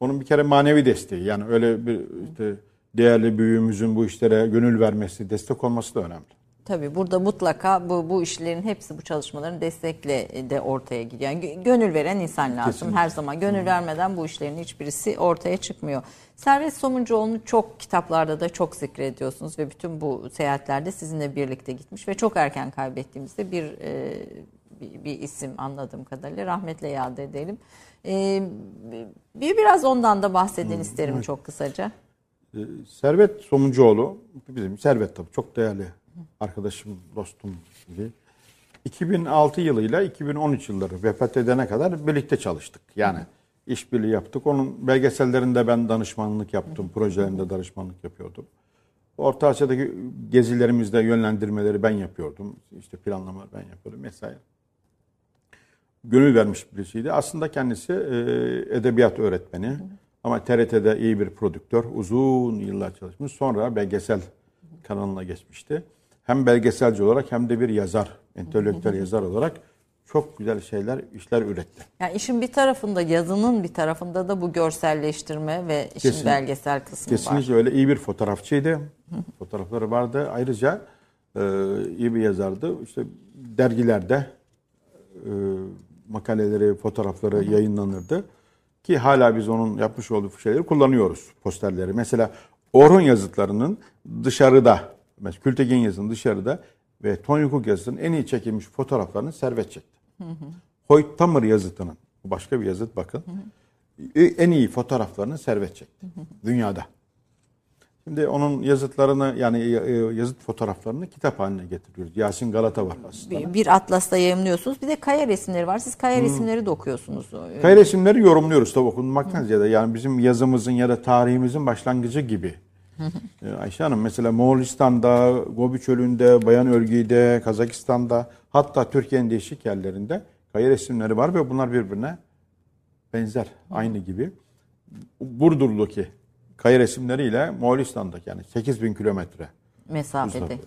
Onun bir kere manevi desteği yani öyle bir işte değerli büyüğümüzün bu işlere gönül vermesi, destek olması da önemli. Tabii burada mutlaka bu, bu işlerin hepsi bu çalışmaların destekle de ortaya gidiyor. Yani gönül veren insan lazım Kesinlikle. her zaman. Gönül vermeden bu işlerin hiçbirisi ortaya çıkmıyor. Servet Somuncuoğlu'nu çok kitaplarda da çok zikrediyorsunuz ve bütün bu seyahatlerde sizinle birlikte gitmiş ve çok erken kaybettiğimizde bir e, bir, bir isim anladığım kadarıyla rahmetle yad edelim. E, bir biraz ondan da bahsedin isterim çok kısaca. Ee, Servet Somuncuoğlu, bizim Servet tabii çok değerli arkadaşım, dostum gibi. 2006 yılıyla 2013 yılları vefat edene kadar birlikte çalıştık. Yani işbirliği yaptık. Onun belgesellerinde ben danışmanlık yaptım, projelerinde danışmanlık yapıyordum. Orta Asya'daki gezilerimizde yönlendirmeleri ben yapıyordum. İşte planlamaları ben yapıyordum vesaire. Gönül vermiş birisiydi. Aslında kendisi e, edebiyat öğretmeni. Ama TRT'de iyi bir prodüktör. Uzun yıllar çalışmış. Sonra belgesel kanalına geçmişti. Hem belgeselci olarak hem de bir yazar, entelektüel yazar olarak çok güzel şeyler, işler üretti. Yani işin bir tarafında yazının bir tarafında da bu görselleştirme ve işin Kesin- belgesel kısmı var. Kesinlikle öyle iyi bir fotoğrafçıydı. Fotoğrafları vardı. Ayrıca e, iyi bir yazardı. İşte dergilerde e, makaleleri, fotoğrafları yayınlanırdı. Ki hala biz onun yapmış olduğu şeyleri kullanıyoruz, posterleri. Mesela Orhun yazıtlarının dışarıda, mesela Kültegen yazının dışarıda ve Tony Cook yazıtının en iyi çekilmiş fotoğraflarını servet çekti. Hoyt Tamer yazıtının, başka bir yazıt bakın. En iyi fotoğraflarını servet çekti. Dünyada. Şimdi onun yazıtlarını yani e, yazıt fotoğraflarını kitap haline getiriyoruz. Yasin Galata var aslında. Bir, bir atlasla yayımlıyorsunuz. Bir de kaya resimleri var. Siz kaya resimleri de okuyorsunuz. Kaya resimleri yorumluyoruz tabii okunmaktan ziyade. Yani bizim yazımızın ya da tarihimizin başlangıcı gibi. Ee, Ayşe Hanım mesela Moğolistan'da, Gobi Çölü'nde, Bayan Ölgü'de, Kazakistan'da hatta Türkiye'nin değişik yerlerinde kaya resimleri var ve bunlar birbirine benzer, aynı gibi. Burdur'daki kaya resimleriyle Moğolistan'daki yani 8000 kilometre Mesafede.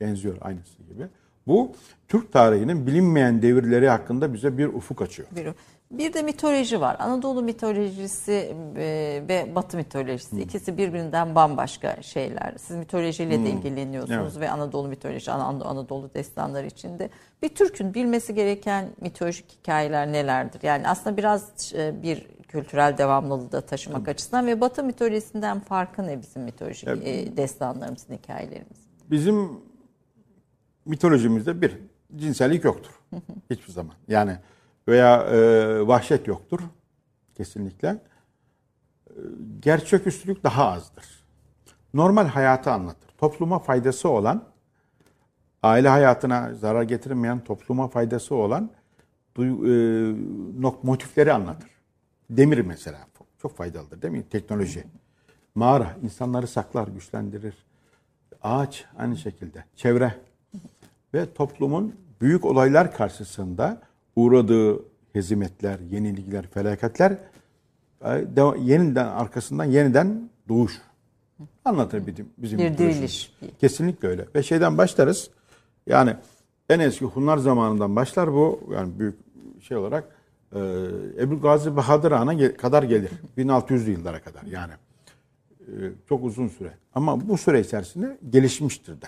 benziyor aynısı gibi. Bu Türk tarihinin bilinmeyen devirleri hakkında bize bir ufuk açıyor. Bir, bir de mitoloji var. Anadolu mitolojisi e, ve Batı mitolojisi. İkisi birbirinden bambaşka şeyler. Siz mitolojiyle de ilgileniyorsunuz Evet. ve Anadolu mitoloji, An- Anadolu destanları içinde. Bir Türk'ün bilmesi gereken mitolojik hikayeler nelerdir? Yani aslında biraz e, bir kültürel devamlılığı da taşımak açısından ve Batı mitolojisinden farkı ne bizim mitolojik e, destanlarımızın, hikayelerimiz? Bizim mitolojimizde bir cinsellik yoktur. Hiçbir zaman. Yani veya e, vahşet yoktur. Kesinlikle. E, gerçeküstülük daha azdır. Normal hayatı anlatır. Topluma faydası olan, aile hayatına zarar getirmeyen, topluma faydası olan e, nok- motifleri anlatır. Demir mesela çok faydalıdır değil mi? Teknoloji. Mağara insanları saklar, güçlendirir. Ağaç aynı şekilde. Çevre. Ve toplumun büyük olaylar karşısında uğradığı hezimetler, yenilikler, felaketler e, yeniden arkasından yeniden doğuş. Anlatır bizim, bizim Bir diriliş. Kesinlikle öyle. Ve şeyden başlarız. Yani en eski Hunlar zamanından başlar bu yani büyük şey olarak e, Ebu Gazi Bahadır Han'a kadar gelir. 1600'lü yıllara kadar yani. E, çok uzun süre. Ama bu süre içerisinde gelişmiştir de.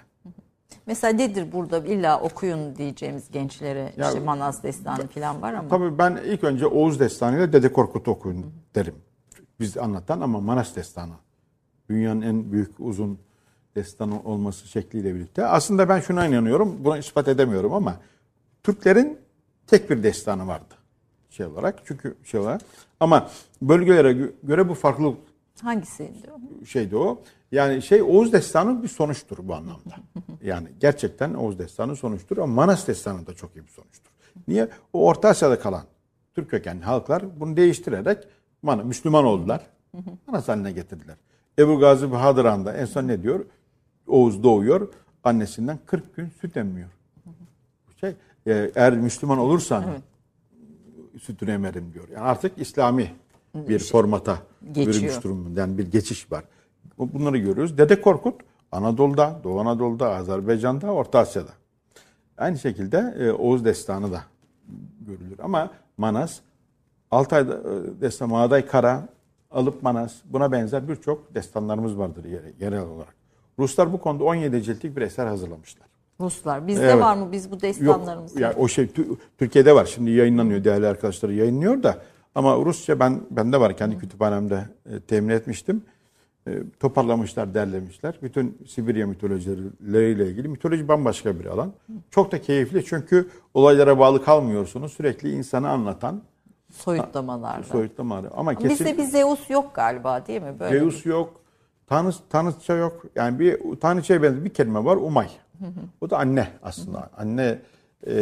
Mesela nedir burada illa okuyun diyeceğimiz gençlere Ya- işte Manas Destanı falan var ama. Tabii ben ilk önce Oğuz Destanı ile Dede Korkut'u okuyun derim. Biz anlatan ama Manas Destanı. Dünyanın en büyük uzun destanı olması şekliyle birlikte. Aslında ben şuna inanıyorum. Bunu ispat edemiyorum ama Türklerin tek bir destanı vardı. Şey olarak. Çünkü şey olarak. Ama bölgelere gö- göre bu farklılık Hangisiydi o? şeydi o. Yani şey Oğuz Destanı bir sonuçtur bu anlamda. Yani gerçekten Oğuz Destanı sonuçtur ama Manas Destanı da çok iyi bir sonuçtur. Niye? O Orta Asya'da kalan Türk kökenli halklar bunu değiştirerek Müslüman oldular. Manas haline getirdiler. Ebu Gazi Bahadır Han'da en son ne diyor? Oğuz doğuyor. Annesinden 40 gün süt emmiyor. Şey, e, eğer Müslüman olursan sütünü emerim diyor. Yani artık İslami bir formata Geçiyor. bürünmüş durumda. Yani bir geçiş var. Bu- Bunları görüyoruz. Dede Korkut Anadolu'da, Doğu Anadolu'da, Azerbaycan'da, Orta Asya'da. Aynı şekilde e, Oğuz Destanı da görülür. Ama Manas, Altay e, Destanı, Mağday Kara, Alıp Manas buna benzer birçok destanlarımız vardır yere- yerel olarak. Ruslar bu konuda 17 ciltlik bir eser hazırlamışlar. Ruslar. Bizde Evet. var mı biz bu Yok destanlarımızı? ya o şey Tü- Türkiye'de var şimdi yayınlanıyor değerli arkadaşları yayınlıyor da ama Rusça ben bende var kendi kütüphanemde e, temin etmiştim. E, toparlamışlar, derlemişler. Bütün Sibirya mitolojileriyle ilgili mitoloji bambaşka bir alan. Çok da keyifli çünkü olaylara bağlı kalmıyorsunuz. Sürekli insanı anlatan Soyutlamalarla. soyutlama Ama Ama kesin Bizde bir Zeus yok galiba değil mi? Böyle Zeus yok. Tanrı, tanrıça yok. Yani bir tanrıçaya benzer bir kelime var. Umay. O da anne aslında. Anne e,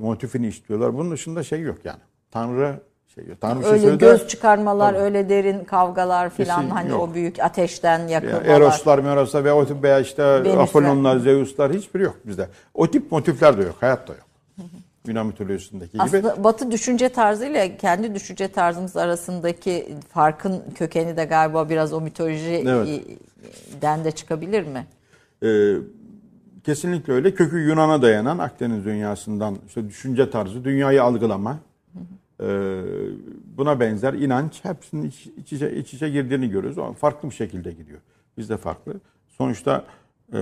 motifini istiyorlar. Bunun dışında şey yok yani. Tanrı şey. Tanrı şey öyle söyledi. göz çıkarmalar, öyle derin kavgalar filan hani yok. o büyük ateşten Ya yakılmalar. Eroslar, Meroslar veya, o tip veya işte. Apollonlar, Zeus'lar hiçbiri yok bizde. O tip motifler de yok. Hayatta yok. Yunan mitolojisindeki gibi. Aslında Batı düşünce tarzı ile kendi düşünce tarzımız arasındaki farkın kökeni de galiba biraz o mitolojiden Evet. de çıkabilir mi? Ee, kesinlikle öyle. Kökü Yunan'a dayanan Akdeniz dünyasından işte düşünce tarzı, dünyayı algılama, e, buna benzer inanç hepsinin iç, iç, içe, iç içe girdiğini görüyoruz. Ama farklı bir şekilde gidiyor. Bizde farklı. Sonuçta e,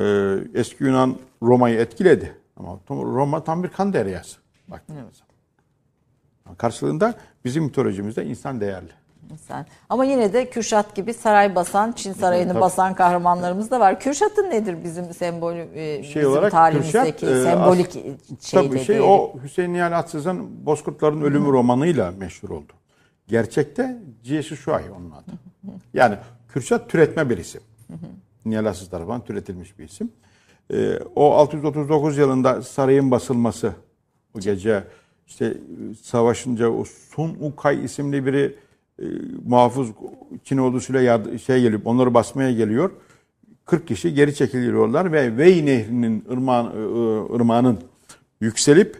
eski Yunan Roma'yı etkiledi. Ama Roma tam bir kan deryası. Baktığınız zaman. Karşılığında bizim mitolojimizde insan değerli. Sen. Ama yine de Kürşat gibi saray basan, Çin sarayını Tabii. basan kahramanlarımız da var. Kürşat'ın nedir bizim sembolü, e, Şey bizim olarak tarihimizdeki Kürşat, e, sembolik şey Tabii şey değil. o Hüseyin Nihal Atsız'ın Bozkurtların Ölümü romanıyla meşhur oldu. Gerçekte C.S. Şuay onun adı. Yani Kürşat türetme bir isim. Nihal Atsız tarafından türetilmiş bir isim. Ee, o 639 yılında sarayın basılması o gece işte e, savaşınca o Sun Ukay isimli biri e, muhafız Çin ordusuyla yardı, şey gelip onları basmaya geliyor. 40 kişi geri çekiliyorlar ve Vey Nehri'nin ırmağın, e, e, ırmağının yükselip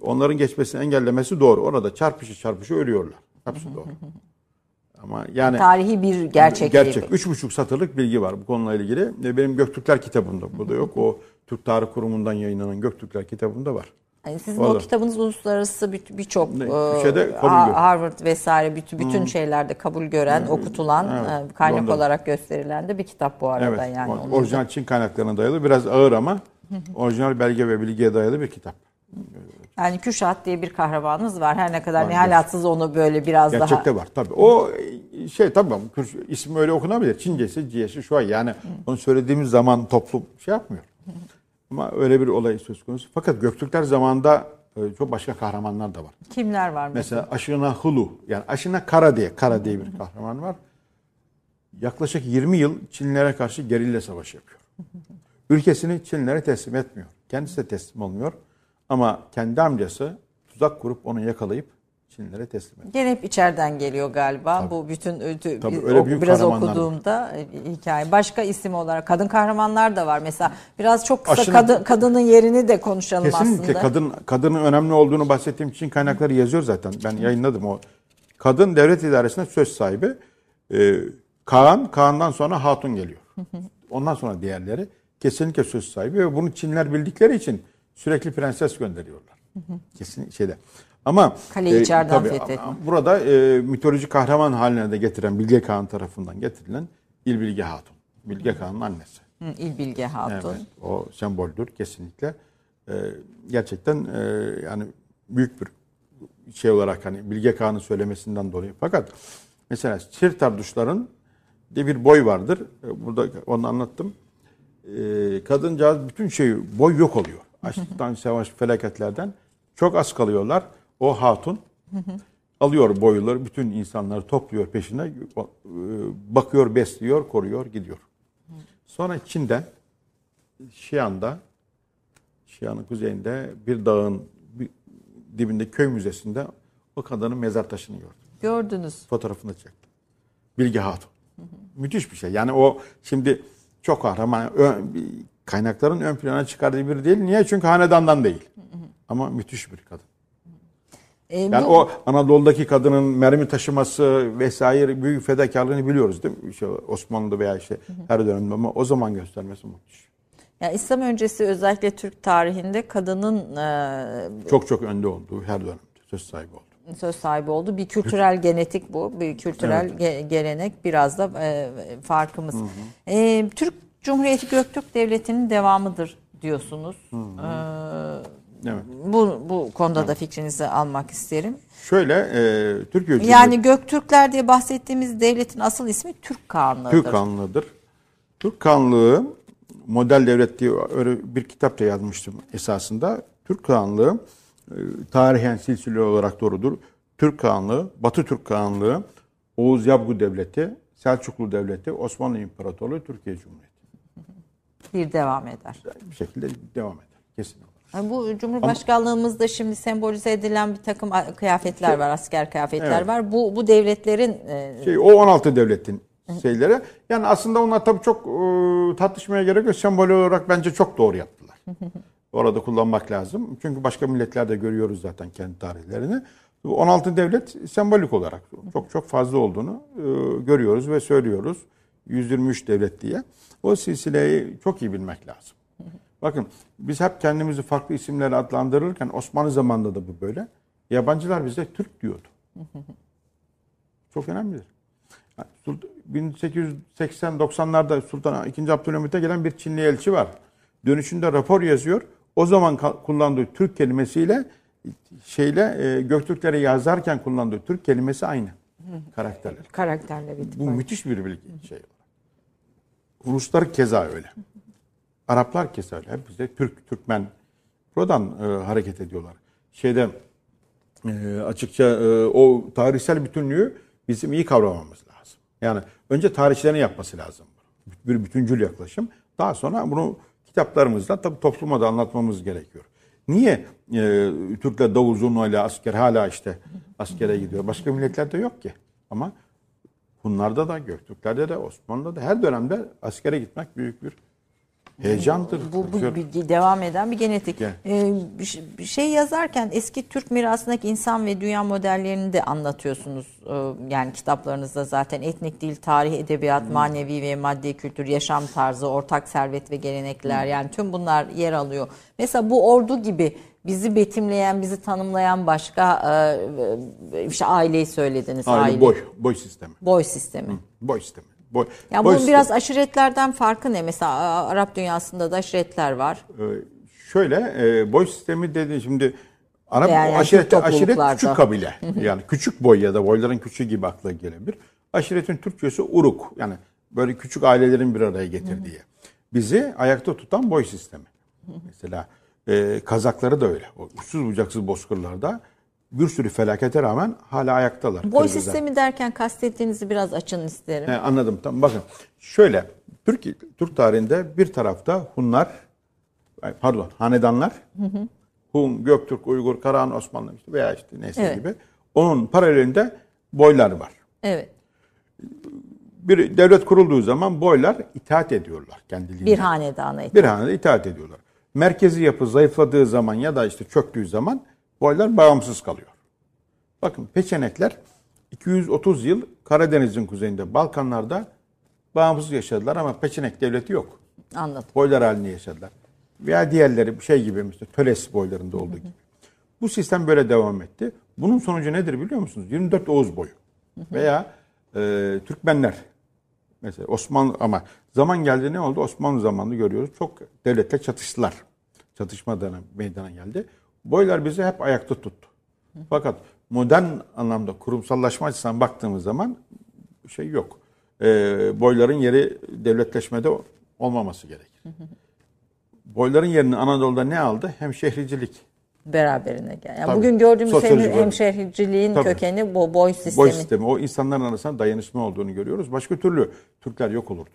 onların geçmesini engellemesi doğru. Orada çarpışı çarpışı ölüyorlar. Hepsi doğru. Ama yani Tarihi bir gerçek. gerçek. Üç buçuk satırlık bilgi var bu konuyla ilgili. Benim Göktürkler kitabımda. Bu da yok. O Türk Tarih Kurumu'ndan yayınlanan Göktürkler kitabımda var. Yani sizin Orada. o kitabınız uluslararası bir- birçok e, şeyde kabul Ha- görüyor. Harvard vesaire bütün bütün şeylerde kabul gören, okutulan, Evet, e, kaynak Londra. olarak gösterilen de bir kitap bu arada Evet. yani. o- orijinal Çin kaynaklarına dayalı. Biraz ağır ama orijinal belge ve bilgiye dayalı bir kitap. Yani Kürşat diye bir kahramanımız var. Her ne kadar Var, Nihal Atsız onu böyle biraz Gerçekte daha var tabii. O e, şey tamam Kürt- ismi öyle okunabilir. Çincesi, Ciyesi şu an yani onu söylediğimiz zaman toplum şey yapmıyor. Ama öyle bir olay söz konusu. Fakat Göktürkler zamanında e, çok başka kahramanlar da var. kimler var mesela? Mesela Aşına Hulu yani Aşına Kara diye Kara diye bir kahraman var. Yaklaşık 20 yıl Çinlilere karşı gerilla savaşı yapıyor. Ülkesini Çinlilere teslim etmiyor. Kendisi de teslim olmuyor. Ama kendi amcası tuzak kurup onu yakalayıp Çinlilere teslim ediyor. Gene hep içeriden geliyor galiba. Bu bütün ötü, Tabii, öyle büyük biraz okuduğumda e, hikaye. Başka isim olarak kadın kahramanlar da var. Mesela biraz çok kısa Aşırı- kadın, kadının yerini de konuşalım Kesinlikle aslında. kadın kadının önemli olduğunu bahsettiğim için kaynakları yazıyor zaten. Ben yayınladım o. Kadın devlet idaresinde söz sahibi. Ee, Kaan, Kaan'dan sonra Hatun geliyor. Ondan sonra diğerleri kesinlikle söz sahibi ve bunu Çinler bildikleri için sürekli prenses gönderiyorlar. Kesin şeyde. Ama Kaleyi içeriden tabii, fethetme. Burada e, mitolojik kahraman haline de getiren Bilge Kağan tarafından getirilen İlbilge Hatun. Bilge Kağan'ın annesi. Hı, İlbilge Hatun. Evet, o semboldür kesinlikle. Ee, gerçekten e, yani büyük bir şey olarak hani Bilge Kağan'ın söylemesinden dolayı. Fakat mesela Çirtarduşların diye bir boy vardır. Ee, Burada onu anlattım. Ee, kadıncağız bütün şey boy yok oluyor. Açlıktan, savaş, felaketlerden çok az kalıyorlar. O hatun alıyor boyları, bütün insanları topluyor peşine, e, bakıyor, besliyor, koruyor, gidiyor. Sonra Çin'den Şian'da Şian'ın kuzeyinde bir dağın bir dibinde köy müzesinde o kadının mezar taşını gördüm. Gördünüz. Fotoğrafını çektim. Bilge Hatun. Müthiş bir şey. Yani o şimdi çok kahraman kaynakların ön plana çıkardığı biri değil. Niye? Çünkü hanedandan değil. Ama müthiş bir kadın. E, Yani o Anadolu'daki kadının mermi taşıması vesaire büyük fedakarlığını biliyoruz değil mi? İşte Osmanlı'da veya işte her dönemde ama o zaman göstermesi müthiş. yani İslam öncesi özellikle Türk tarihinde kadının e, Çok çok önde olduğu her dönemde söz sahibi oldu. söz sahibi oldu. Bir kültürel genetik bu. Bir kültürel ge- gelenek biraz da e, farkımız. E, Türk Cumhuriyeti Göktürk Devleti'nin devamıdır diyorsunuz. E, Evet. bu bu konuda da fikrinizi almak isterim. Şöyle e, Türkiye Cumhuriyeti Yani Göktürkler diye bahsettiğimiz devletin asıl ismi Türk Kağanlığı'dır. Türk Kanlığı'dır. Türk Kanlığı model devlet diye öyle bir kitap da yazmıştım esasında. Türk Kanlığı e, tarihen silsile olarak doğrudur. Türk Kanlığı, Batı Türk Kanlığı, Oğuz Yabgu Devleti, Selçuklu Devleti, Osmanlı İmparatorluğu, Türkiye Cumhuriyeti. Bir devam eder. Bir şekilde devam eder. Kesin Bu Cumhurbaşkanlığımızda şimdi sembolize edilen bir takım kıyafetler var, asker kıyafetler Evet. var. Bu bu devletlerin e, Şey, o 16 devletin şeyleri. Yani aslında onlar tabii çok e, tartışmaya gerek yok. Sembol olarak bence çok doğru yaptılar. Orada kullanmak lazım. Çünkü başka milletlerde görüyoruz zaten kendi tarihlerini. Bu 16 devlet sembolik olarak çok çok fazla olduğunu e, görüyoruz ve söylüyoruz. 123 devlet diye. O silsileyi çok iyi bilmek lazım. Bakın biz hep kendimizi farklı isimlerle adlandırırken Osmanlı zamanında da bu böyle. Yabancılar bize Türk diyordu. Çok önemlidir. 1880-90'larda Sultan II. Abdülhamit'e gelen bir Çinli elçi var. Dönüşünde rapor yazıyor. O zaman kullandığı Türk kelimesiyle şeyle e, Göktürkleri yazarken kullandığı Türk kelimesi aynı. Karakterler. Karakterle bir Bu müthiş bir bilgi şey. Ruslar keza öyle. Araplar öyle. Hep bize Türk, Türkmen buradan e, hareket ediyorlar. Şeyde e, açıkça e, o tarihsel bütünlüğü bizim iyi kavramamız lazım. Yani önce tarihçilerin yapması lazım. Bir bütüncül yaklaşım. Daha sonra bunu kitaplarımızda tabii topluma da anlatmamız gerekiyor. Niye e, Türkler davul zurnayla asker hala işte askere gidiyor? Başka milletlerde yok ki. Ama Hunlarda da, Göktürklerde de, Osmanlı'da da her dönemde askere gitmek büyük bir heyecandır. Bu, bu bir, devam eden bir genetik. Ee, bir şey yazarken eski Türk mirasındaki insan ve dünya modellerini de anlatıyorsunuz. Ee, yani kitaplarınızda zaten etnik dil, tarih, edebiyat, hmm. manevi ve maddi kültür, yaşam tarzı, ortak servet ve gelenekler hmm. yani tüm bunlar yer alıyor. Mesela bu ordu gibi bizi betimleyen, bizi tanımlayan başka e, işte aileyi söylediniz. Aile, aile. Boy, boy sistemi. Boy sistemi. Hı, boy sistemi. Boy, yani boy bunun biraz aşiretlerden farkı ne? Mesela Arap dünyasında da aşiretler var. Ee, şöyle e, boy sistemi dedi şimdi Arap yani aşiret, aşiret küçük kabile. yani küçük boy ya da boyların küçüğü gibi akla gelebilir. Aşiretin Türkçesi uruk. Yani böyle küçük ailelerin bir araya getirdiği. Bizi ayakta tutan boy sistemi. Mesela e, Kazakları da öyle. O uçsuz bucaksız bozkırlarda bir sürü felakete rağmen hala ayaktalar. Boy Kırgızlar. sistemi derken kastettiğinizi biraz açın isterim. He, anladım. Tamam bakın. Şöyle Türk Türk tarihinde bir tarafta Hunlar pardon hanedanlar hı hı. Hun, Göktürk, Uygur, Karahan, Osmanlı işte veya işte neyse evet. gibi. Onun paralelinde boylar var. Evet. Bir devlet kurulduğu zaman boylar itaat ediyorlar kendiliğinden. Bir hanedana itaat. Bir hanede itaat ediyorlar merkezi yapı zayıfladığı zaman ya da işte çöktüğü zaman boylar bağımsız kalıyor. Bakın peçenekler 230 yıl Karadeniz'in kuzeyinde Balkanlarda bağımsız yaşadılar ama peçenek devleti yok. Anladım. Boylar halinde yaşadılar. Veya diğerleri şey gibi mesela Töles boylarında olduğu gibi. Bu sistem böyle devam etti. Bunun sonucu nedir biliyor musunuz? 24 Oğuz boyu. Veya e, Türkmenler Mesela Osmanlı ama zaman geldi ne oldu? Osmanlı zamanında görüyoruz. Çok devletle çatıştılar. Çatışma meydana geldi. Boylar bizi hep ayakta tuttu. Fakat modern anlamda kurumsallaşma açısından baktığımız zaman şey yok. E, boyların yeri devletleşmede olmaması gerekir. Boyların yerini Anadolu'da ne aldı? Hem şehricilik. Beraberine gel. Yani bugün gördüğümüz hem, hemşehriciliğin Tabii. kökeni bu boy sistemi. Boy sistemi. O insanların arasında dayanışma olduğunu görüyoruz. Başka türlü Türkler yok olurdu.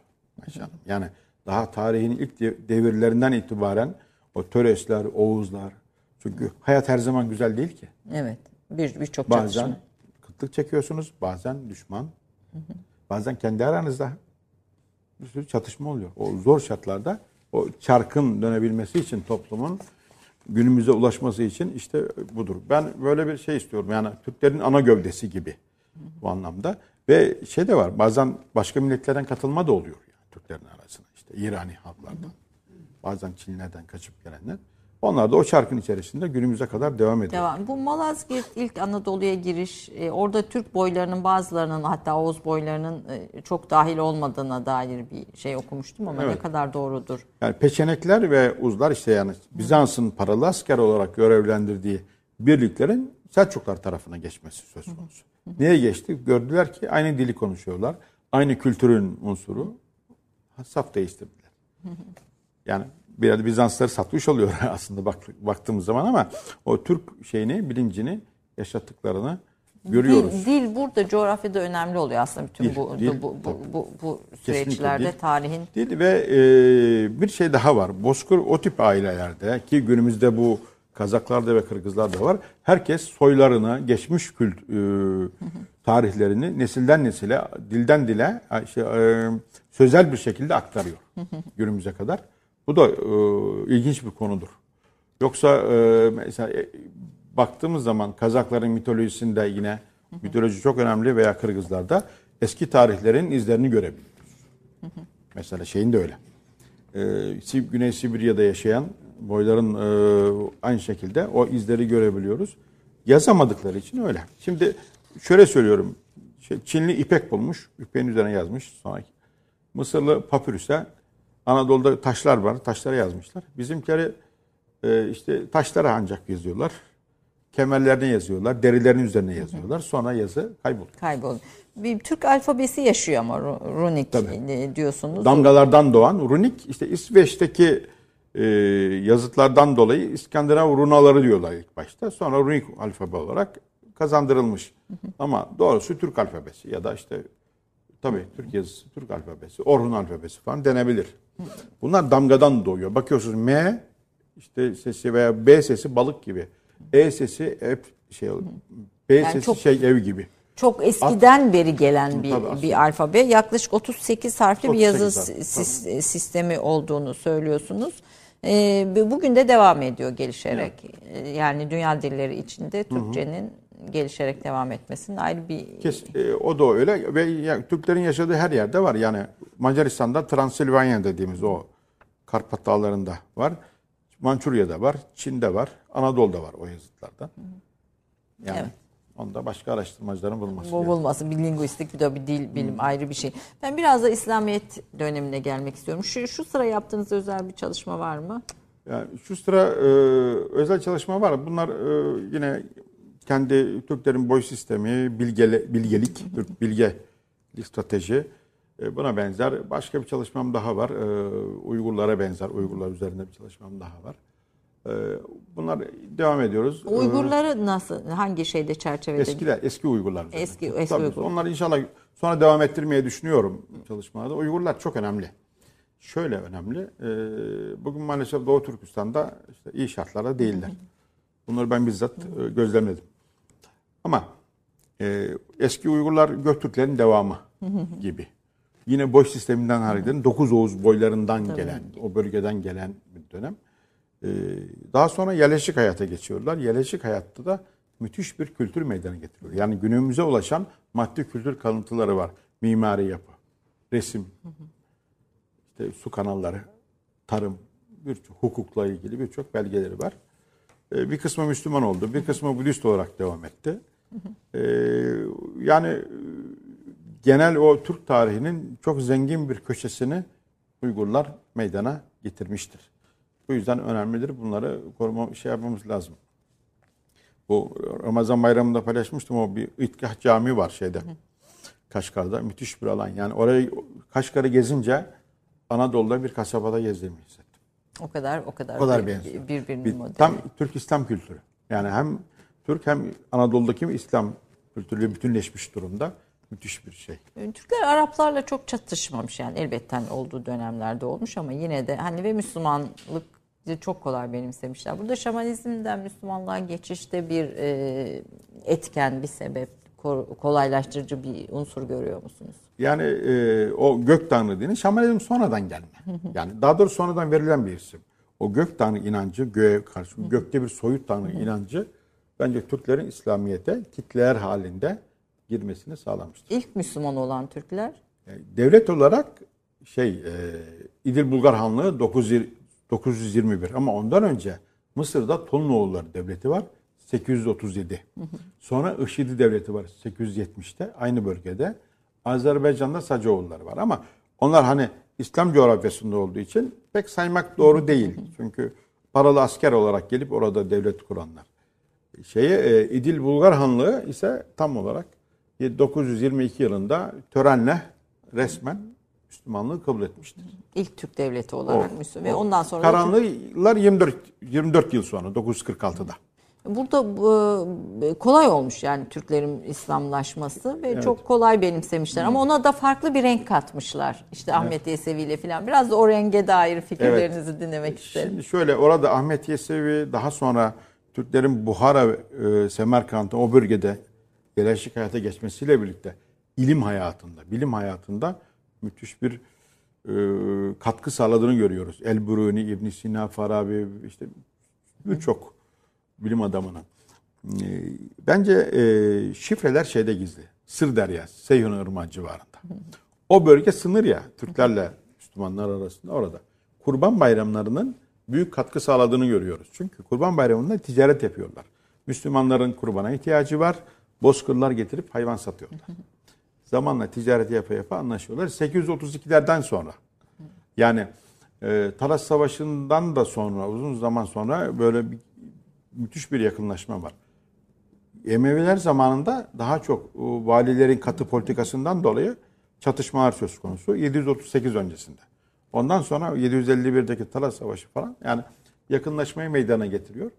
Yani daha tarihin ilk devirlerinden itibaren o Töresler, Oğuzlar. Çünkü hayat her zaman güzel değil ki. Evet. Bir birçok bazen çatışma. kıtlık çekiyorsunuz, bazen düşman. Hı hı. Bazen kendi aranızda bir sürü çatışma oluyor. O zor şartlarda o çarkın dönebilmesi için toplumun günümüze ulaşması için işte budur. Ben böyle bir şey istiyorum. Yani Türklerin ana gövdesi gibi bu anlamda. Ve şey de var. Bazen başka milletlerden katılma da oluyor yani Türklerin arasına. İşte İrani halklardan. Bazen Çinlerden kaçıp gelenler. Onlar da o çarkın içerisinde günümüze kadar devam ediyor. Devam. Bu Malazgirt ilk Anadolu'ya giriş, e, orada Türk boylarının bazılarının hatta Oğuz boylarının e, çok dahil olmadığına dair bir şey okumuştum ama evet. ne kadar doğrudur? Yani peçenekler ve uzlar işte yani Bizans'ın paralı asker olarak görevlendirdiği birliklerin Selçuklar tarafına geçmesi söz konusu. Niye geçti? Gördüler ki aynı dili konuşuyorlar. Aynı kültürün unsuru. Saf değiştirdiler. Yani bir yerde Bizansları satmış oluyor aslında bak, baktığımız zaman ama o Türk şeyini, bilincini yaşattıklarını görüyoruz. Dil, dil burada coğrafyada önemli oluyor aslında bütün dil, bu, dil, bu, bu, bu, bu süreçlerde dil, tarihin. Dil ve e, bir şey daha var. Bozkır o tip ailelerde ki günümüzde bu Kazaklarda ve Kırgızlarda var. Herkes soylarını, geçmiş kült e, tarihlerini nesilden nesile, dilden dile şey, e, sözel bir şekilde aktarıyor günümüze kadar. Bu da e, ilginç bir konudur. Yoksa e, mesela e, baktığımız zaman Kazakların mitolojisinde yine mitoloji çok önemli veya Kırgızlarda eski tarihlerin izlerini görebiliyoruz. Mesela şeyin de öyle. Ee, Güney Sibirya'da yaşayan boyların e, aynı şekilde o izleri görebiliyoruz. Yazamadıkları için öyle. Şimdi şöyle söylüyorum. Şey, Çinli ipek bulmuş. İpeğin üzerine yazmış. Sonra Mısırlı papürüse Anadolu'da taşlar var. Taşlara yazmışlar. Bizimkileri e, işte taşlara ancak yazıyorlar. Kemerlerine yazıyorlar. Derilerin üzerine yazıyorlar. Sonra yazı kayboldu. Kayboldu. Bir Türk alfabesi yaşıyor ama runik Tabii. diyorsunuz. Damgalardan doğan runik işte İsveç'teki e, yazıtlardan dolayı İskandinav runaları diyorlar ilk başta. Sonra runik alfabe olarak kazandırılmış. Hı hı. Ama doğrusu Türk alfabesi ya da işte tabii Türk yazısı, Türk alfabesi, Orhun alfabesi falan denebilir. Bunlar damgadan doğuyor. Bakıyorsunuz M işte sesi veya B sesi balık gibi. E sesi hep şey B yani sesi çok... şey ev gibi çok eskiden At, beri gelen bir tabii, bir alfabe. Yaklaşık 38 harfli 38 bir yazı harfli, sistemi olduğunu söylüyorsunuz. Ee, bugün de devam ediyor gelişerek. Evet. Yani dünya dilleri içinde Türkçenin gelişerek devam etmesinin ayrı bir... Kes, e, o da öyle ve yani, Türklerin yaşadığı her yerde var. Yani Macaristan'da Transilvanya dediğimiz o Karpat Dağları'nda var. Mançurya'da var, Çin'de var, Anadolu'da var o yazıtlarda. Yani evet. Onda başka araştırmacıların bulması. Bu bulması bir linguistik bir de bir dil bilim hmm. ayrı bir şey. Ben biraz da İslamiyet dönemine gelmek istiyorum. Şu, şu sıra yaptığınız özel bir çalışma var mı? Yani şu sıra e, özel çalışma var. Bunlar e, yine kendi Türklerin boy sistemi, bilgele, bilgelik, Türk bilgelik strateji e, buna benzer. Başka bir çalışmam daha var. E, Uygurlara benzer. Uygurlar üzerinde bir çalışmam daha var. Ee, bunlar devam ediyoruz. Uygurları nasıl, hangi şeyde çerçevede? Eskiler, eski Uygurlar. Eski, eski Tabii, Uygur. Onları inşallah sonra devam ettirmeye düşünüyorum çalışmalarda. Uygurlar çok önemli. Şöyle önemli. Bugün maalesef Doğu Türkistan'da işte iyi şartlarda değiller. Bunları ben bizzat e, gözlemledim. Ama e, eski Uygurlar Göktürklerin devamı gibi. Yine boş sisteminden hareketle 9 Oğuz boylarından gelen, o bölgeden gelen bir dönem. Ee, daha sonra yerleşik hayata geçiyorlar. Yerleşik hayatta da müthiş bir kültür meydana getiriyor. Yani günümüze ulaşan maddi kültür kalıntıları var. Mimari yapı, resim, işte su kanalları, tarım, birçok hukukla ilgili birçok belgeleri var. Ee, bir kısmı Müslüman oldu, bir kısmı Budist olarak devam etti. Ee, yani genel o Türk tarihinin çok zengin bir köşesini Uygurlar meydana getirmiştir. Bu yüzden önemlidir. Bunları koruma şey yapmamız lazım. Bu Ramazan bayramında paylaşmıştım o bir İtgah Camii var şeyde. Kaşgar'da müthiş bir alan. Yani orayı Kaşgar'ı gezince Anadolu'da bir kasabada gezdiğimi hissettim. O kadar o kadar, o kadar benziyor. birbirinin bir, modeli. Tam Türk İslam kültürü. Yani hem Türk hem Anadolu'daki İslam kültürüyle bütünleşmiş durumda. Müthiş bir şey. Türkler Araplarla çok çatışmamış yani elbette hani olduğu dönemlerde olmuş ama yine de hani ve Müslümanlık çok kolay benimsemişler. Burada şamanizmden Müslümanlığa geçişte bir e, etken, bir sebep, kolaylaştırıcı bir unsur görüyor musunuz? Yani e, o gök tanrı dini şamanizm sonradan gelme. yani daha doğrusu sonradan verilen bir isim. O gök tanrı inancı, göğe karşı gökte bir soyut tanrı inancı bence Türklerin İslamiyet'e kitleler halinde girmesini sağlamıştır. İlk Müslüman olan Türkler? Yani devlet olarak şey e, İdil Bulgar Hanlığı 9, 921 ama ondan önce Mısır'da Tolunoğulları devleti var 837. Sonra IŞİD devleti var 870'te aynı bölgede. Azerbaycan'da Sacaoğulları var ama onlar hani İslam coğrafyasında olduğu için pek saymak doğru değil. Çünkü paralı asker olarak gelip orada devlet kuranlar. Şeye e, İdil Bulgar Hanlığı ise tam olarak 922 yılında törenle resmen Müslümanlığı kabul etmiştir. İlk Türk devleti olarak Müslüman. Ve ondan sonra Karanlılar 24 24 yıl sonra 946'da. Burada e, kolay olmuş yani Türklerin İslamlaşması ve evet. çok kolay benimsemişler. Ama ona da farklı bir renk katmışlar. İşte Ahmet evet. Yesevi ile falan. Biraz da o renge dair fikirlerinizi evet. dinlemek isterim. Şimdi şöyle orada Ahmet Yesevi daha sonra Türklerin Buhara, e, o bölgede yerleşik hayata geçmesiyle birlikte ilim hayatında, bilim hayatında müthiş bir e, katkı sağladığını görüyoruz. El-Buruni, ibn Sina, Farabi işte birçok bilim adamının. E, bence e, şifreler şeyde gizli. Sır Derya, Seyhun Irmağı civarında. O bölge sınır ya Türklerle Müslümanlar arasında orada. Kurban bayramlarının büyük katkı sağladığını görüyoruz. Çünkü kurban bayramında ticaret yapıyorlar. Müslümanların kurbana ihtiyacı var. Bozkırlar getirip hayvan satıyorlar. Zamanla ticaret yapa yapa anlaşıyorlar. 832'lerden sonra yani e, Talas Savaşı'ndan da sonra uzun zaman sonra böyle bir, müthiş bir yakınlaşma var. Emeviler zamanında daha çok o, valilerin katı politikasından dolayı çatışmalar söz konusu 738 öncesinde. Ondan sonra 751'deki Talas Savaşı falan yani yakınlaşmayı meydana getiriyor.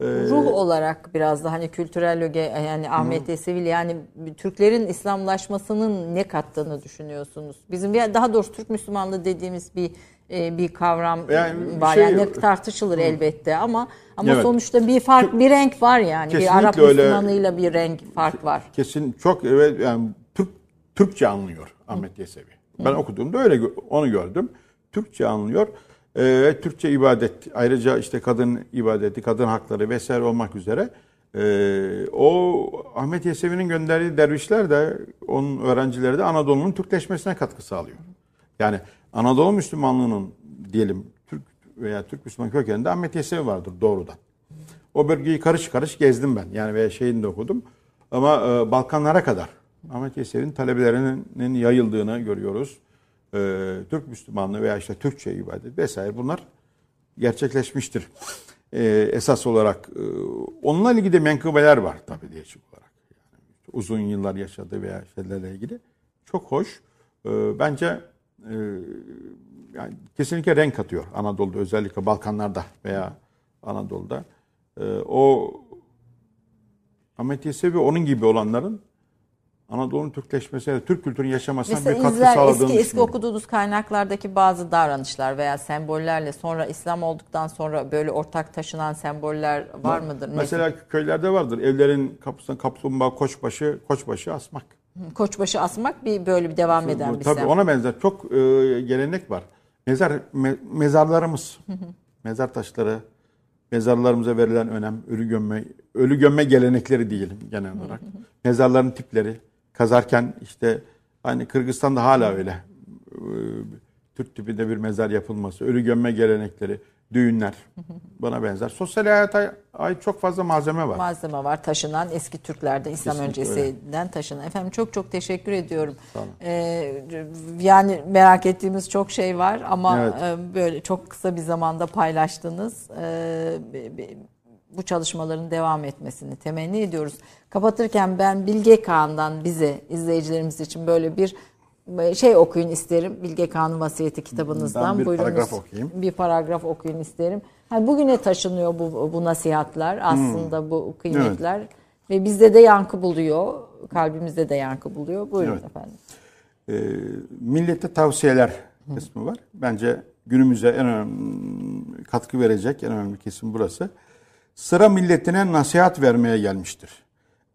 Ee, Ruh olarak biraz da hani kültürel öge yani Ahmet Yesevi yani Türklerin İslamlaşmasının ne kattığını düşünüyorsunuz? Bizim bir daha doğrusu Türk Müslümanlığı dediğimiz bir e, bir kavram Yani bir var. şey yani tartışılır elbette ama ama Evet. sonuçta bir fark bir renk var yani. Bir Kesinlikle Arap öyle. Müslümanıyla bir renk fark var. kesin çok evet yani Türk Türkçe anlıyor Ahmet Yesevi. Ben okuduğumda öyle onu gördüm. Türkçe anlıyor. Ee, ve Türkçe ibadet ayrıca işte kadın ibadeti, kadın hakları vesaire olmak üzere ee, o Ahmet Yesevi'nin gönderdiği dervişler de onun öğrencileri de Anadolu'nun Türkleşmesine katkı sağlıyor. Yani Anadolu Müslümanlığının diyelim Türk veya Türk Müslüman kökeninde Ahmet Yesevi vardır doğrudan. O bölgeyi karış karış gezdim ben. Yani veya şeyini de okudum. Ama e, Balkanlara kadar Ahmet Yesevi'nin talebelerinin yayıldığını görüyoruz. E, Türk Müslümanlığı veya işte Türkçe ibadet vesaire bunlar gerçekleşmiştir. E, esas olarak e, onunla ilgili de menkıbeler var tabii değişik olarak. Yani uzun yıllar yaşadığı veya şeylerle ilgili. Çok hoş. E, bence e, yani kesinlikle renk katıyor Anadolu'da özellikle Balkanlarda veya Anadolu'da. Ee, o Ahmet Yesevi onun gibi olanların Anadolu'nun Türkleşmesine, Türk kültürünün yaşamasına Mesela bir katkı izler sağladığını eski eski düşünüyorum. okuduğunuz kaynaklardaki bazı davranışlar veya sembollerle sonra İslam olduktan sonra böyle ortak taşınan semboller var mıdır? Ne- Mesela köylerde vardır. Evlerin kapısına kaplumbağa, koçbaşı, koçbaşı asmak. Koçbaşı asmak bir böyle bir devam eden bir tabii sembol. ona benzer çok e, gelenek var. Mezar me- mezarlarımız, mezar taşları, mezarlarımıza verilen önem, ölü gömme, ölü gömme gelenekleri diyelim genel olarak. Mezarların tipleri, kazarken işte hani Kırgızistan'da hala öyle. E, Türk tipinde bir mezar yapılması, ölü gömme gelenekleri, düğünler bana benzer. Sosyal hayata ait çok fazla malzeme var. malzeme var taşınan eski Türklerde İslam Kesinlikle öncesinden taşınan. Efendim çok çok teşekkür ediyorum. Ee, yani merak ettiğimiz çok şey var ama Evet. e, böyle çok kısa bir zamanda paylaştınız. Ee, bu çalışmaların devam etmesini temenni ediyoruz. Kapatırken ben Bilge Kağan'dan bize izleyicilerimiz için böyle bir şey okuyun isterim. Bilge Kağan'ın vasiyeti kitabınızdan. Ben bir Buyurunuz. paragraf okuyayım. Bir paragraf okuyun isterim. Ha, bugüne taşınıyor bu, bu nasihatler aslında bu kıymetler. Ve bizde de yankı buluyor. Kalbimizde de yankı buluyor. Buyurun Evet. efendim. e, millete tavsiyeler kısmı var. Bence günümüze en önemli katkı verecek en önemli kesim burası. Sıra milletine nasihat vermeye gelmiştir.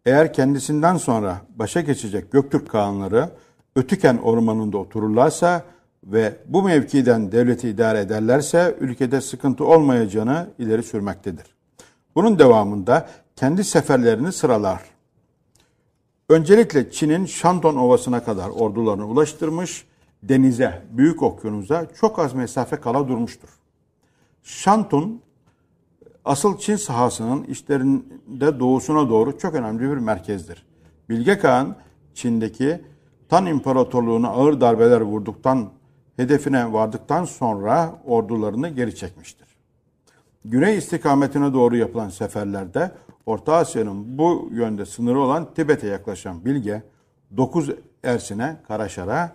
Eğer kendisinden sonra başa geçecek Göktürk Kağanları Ötüken ormanında otururlarsa ve bu mevkiden devleti idare ederlerse ülkede sıkıntı olmayacağını ileri sürmektedir. Bunun devamında kendi seferlerini sıralar. Öncelikle Çin'in Shandong Ovası'na kadar ordularını ulaştırmış, denize, büyük okyanusa çok az mesafe kala durmuştur. Shandong, asıl Çin sahasının işlerinde doğusuna doğru çok önemli bir merkezdir. Bilge Kağan, Çin'deki Tan İmparatorluğu'na ağır darbeler vurduktan, hedefine vardıktan sonra ordularını geri çekmiştir. Güney istikametine doğru yapılan seferlerde Orta Asya'nın bu yönde sınırı olan Tibet'e yaklaşan Bilge 9 Ersin'e, Karaşar'a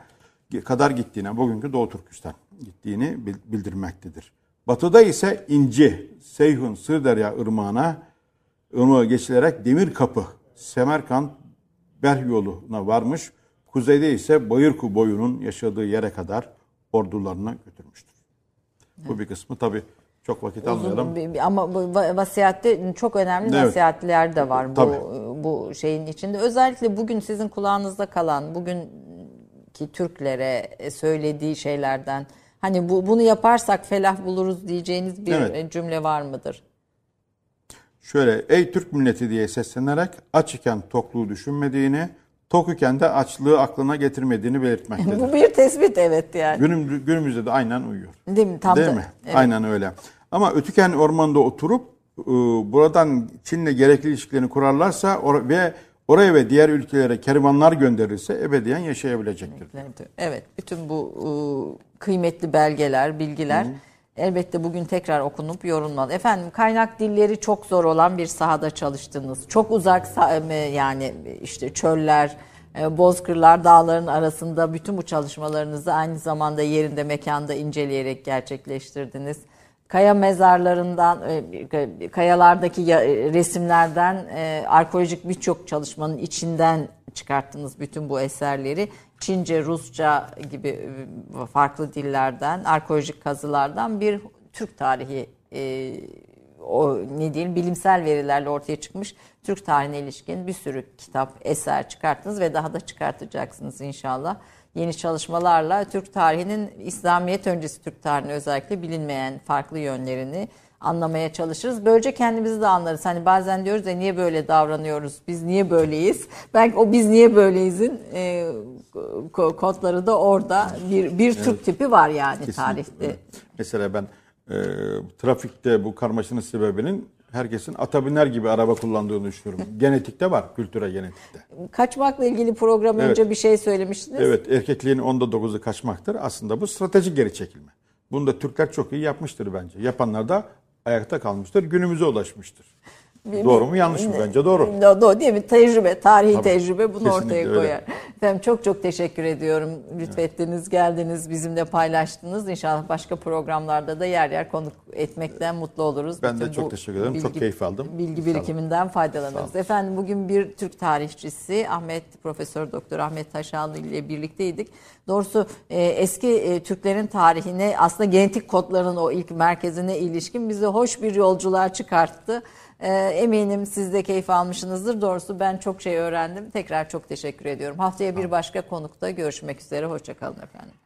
kadar gittiğine, bugünkü Doğu Türkistan gittiğini bil- bildirmektedir. Batıda ise İnci, Seyhun, Sırderya ırmağına ırmağı geçilerek Demir Kapı, Semerkant, Berh yoluna varmış. Kuzeyde ise Bayırku boyunun yaşadığı yere kadar ordularını götürmüştür. Bu bir kısmı tabii çok vakit almayalım. Ama vasiyatte çok önemli Evet. nasihatler de var bu Tabii. bu şeyin içinde. Özellikle bugün sizin kulağınızda kalan bugünkü Türklere söylediği şeylerden hani bu bunu yaparsak felah buluruz diyeceğiniz bir Evet. cümle var mıdır? Şöyle ey Türk milleti diye seslenerek aç iken tokluğu düşünmediğini, tok iken de açlığı aklına getirmediğini belirtmektedir. Bu bir tespit evet yani. Günüm, günümüzde de aynen uyuyor. Değil mi? Tam Değil da- mi? Evet. Aynen öyle. Ama Ötüken Ormanı'nda oturup e, buradan Çin'le gerekli ilişkilerini kurarlarsa ve oraya ve diğer ülkelere kervanlar gönderirse ebediyen yaşayabilecektir. Evet, bütün bu e, kıymetli belgeler, bilgiler elbette bugün tekrar okunup yorulmalı. Efendim kaynak dilleri çok zor olan bir sahada çalıştınız. Çok uzak e, yani işte çöller, e, bozkırlar, dağların arasında bütün bu çalışmalarınızı aynı zamanda yerinde, mekanda inceleyerek gerçekleştirdiniz. Kaya mezarlarından, e, kayalardaki ya- e, resimlerden, e, arkeolojik birçok çalışmanın içinden çıkarttınız bütün bu eserleri. Çince, Rusça gibi farklı dillerden, arkeolojik kazılardan bir Türk tarihi o ne diyelim bilimsel verilerle ortaya çıkmış Türk tarihine ilişkin bir sürü kitap, eser çıkarttınız ve daha da çıkartacaksınız inşallah. Yeni çalışmalarla Türk tarihinin İslamiyet öncesi Türk tarihine özellikle bilinmeyen farklı yönlerini anlamaya çalışırız. Böylece kendimizi de anlarız. Hani bazen diyoruz ya niye böyle davranıyoruz? Biz niye böyleyiz? Belki o biz niye böyleyizin e, ko- kodları da orada bir bir Türk tipi var yani Kesinlikle. tarihte. Mesela ben e, trafikte bu karmaşanın sebebinin herkesin ata biner gibi araba kullandığını düşünüyorum. Genetikte var, kültüre genetikte. Kaçmakla ilgili program Evet. önce bir şey söylemiştiniz. Evet, erkekliğin onda dokuzu kaçmaktır. Aslında bu stratejik geri çekilme. Bunu da Türkler çok iyi yapmıştır bence. Yapanlar da ayakta kalmıştır, günümüze ulaşmıştır. Doğru mu yanlış mı? Bence doğru. Do- Doğru değil mi? Tecrübe, tarihi Tabii. tecrübe bunu ortaya öyle. koyar. Efendim çok çok teşekkür ediyorum. Lütfettiniz, geldiniz, bizimle paylaştınız. İnşallah başka programlarda da yer yer konuk etmekten mutlu oluruz. Ben de Bütün çok bu teşekkür ederim. Çok keyif aldım. Bilgi birikiminden faydalanırız. Efendim bugün bir Türk tarihçisi Ahmet Profesör Doktor Ahmet Taşanlı ile birlikteydik. Doğrusu e, eski e, Türklerin tarihine aslında genetik kodların o ilk merkezine ilişkin bizi hoş bir yolculuğa çıkarttı. E, eminim siz de keyif almışsınızdır. Doğrusu ben çok şey öğrendim. Tekrar çok teşekkür ediyorum. Haftaya bir başka konukta görüşmek üzere. Hoşçakalın efendim.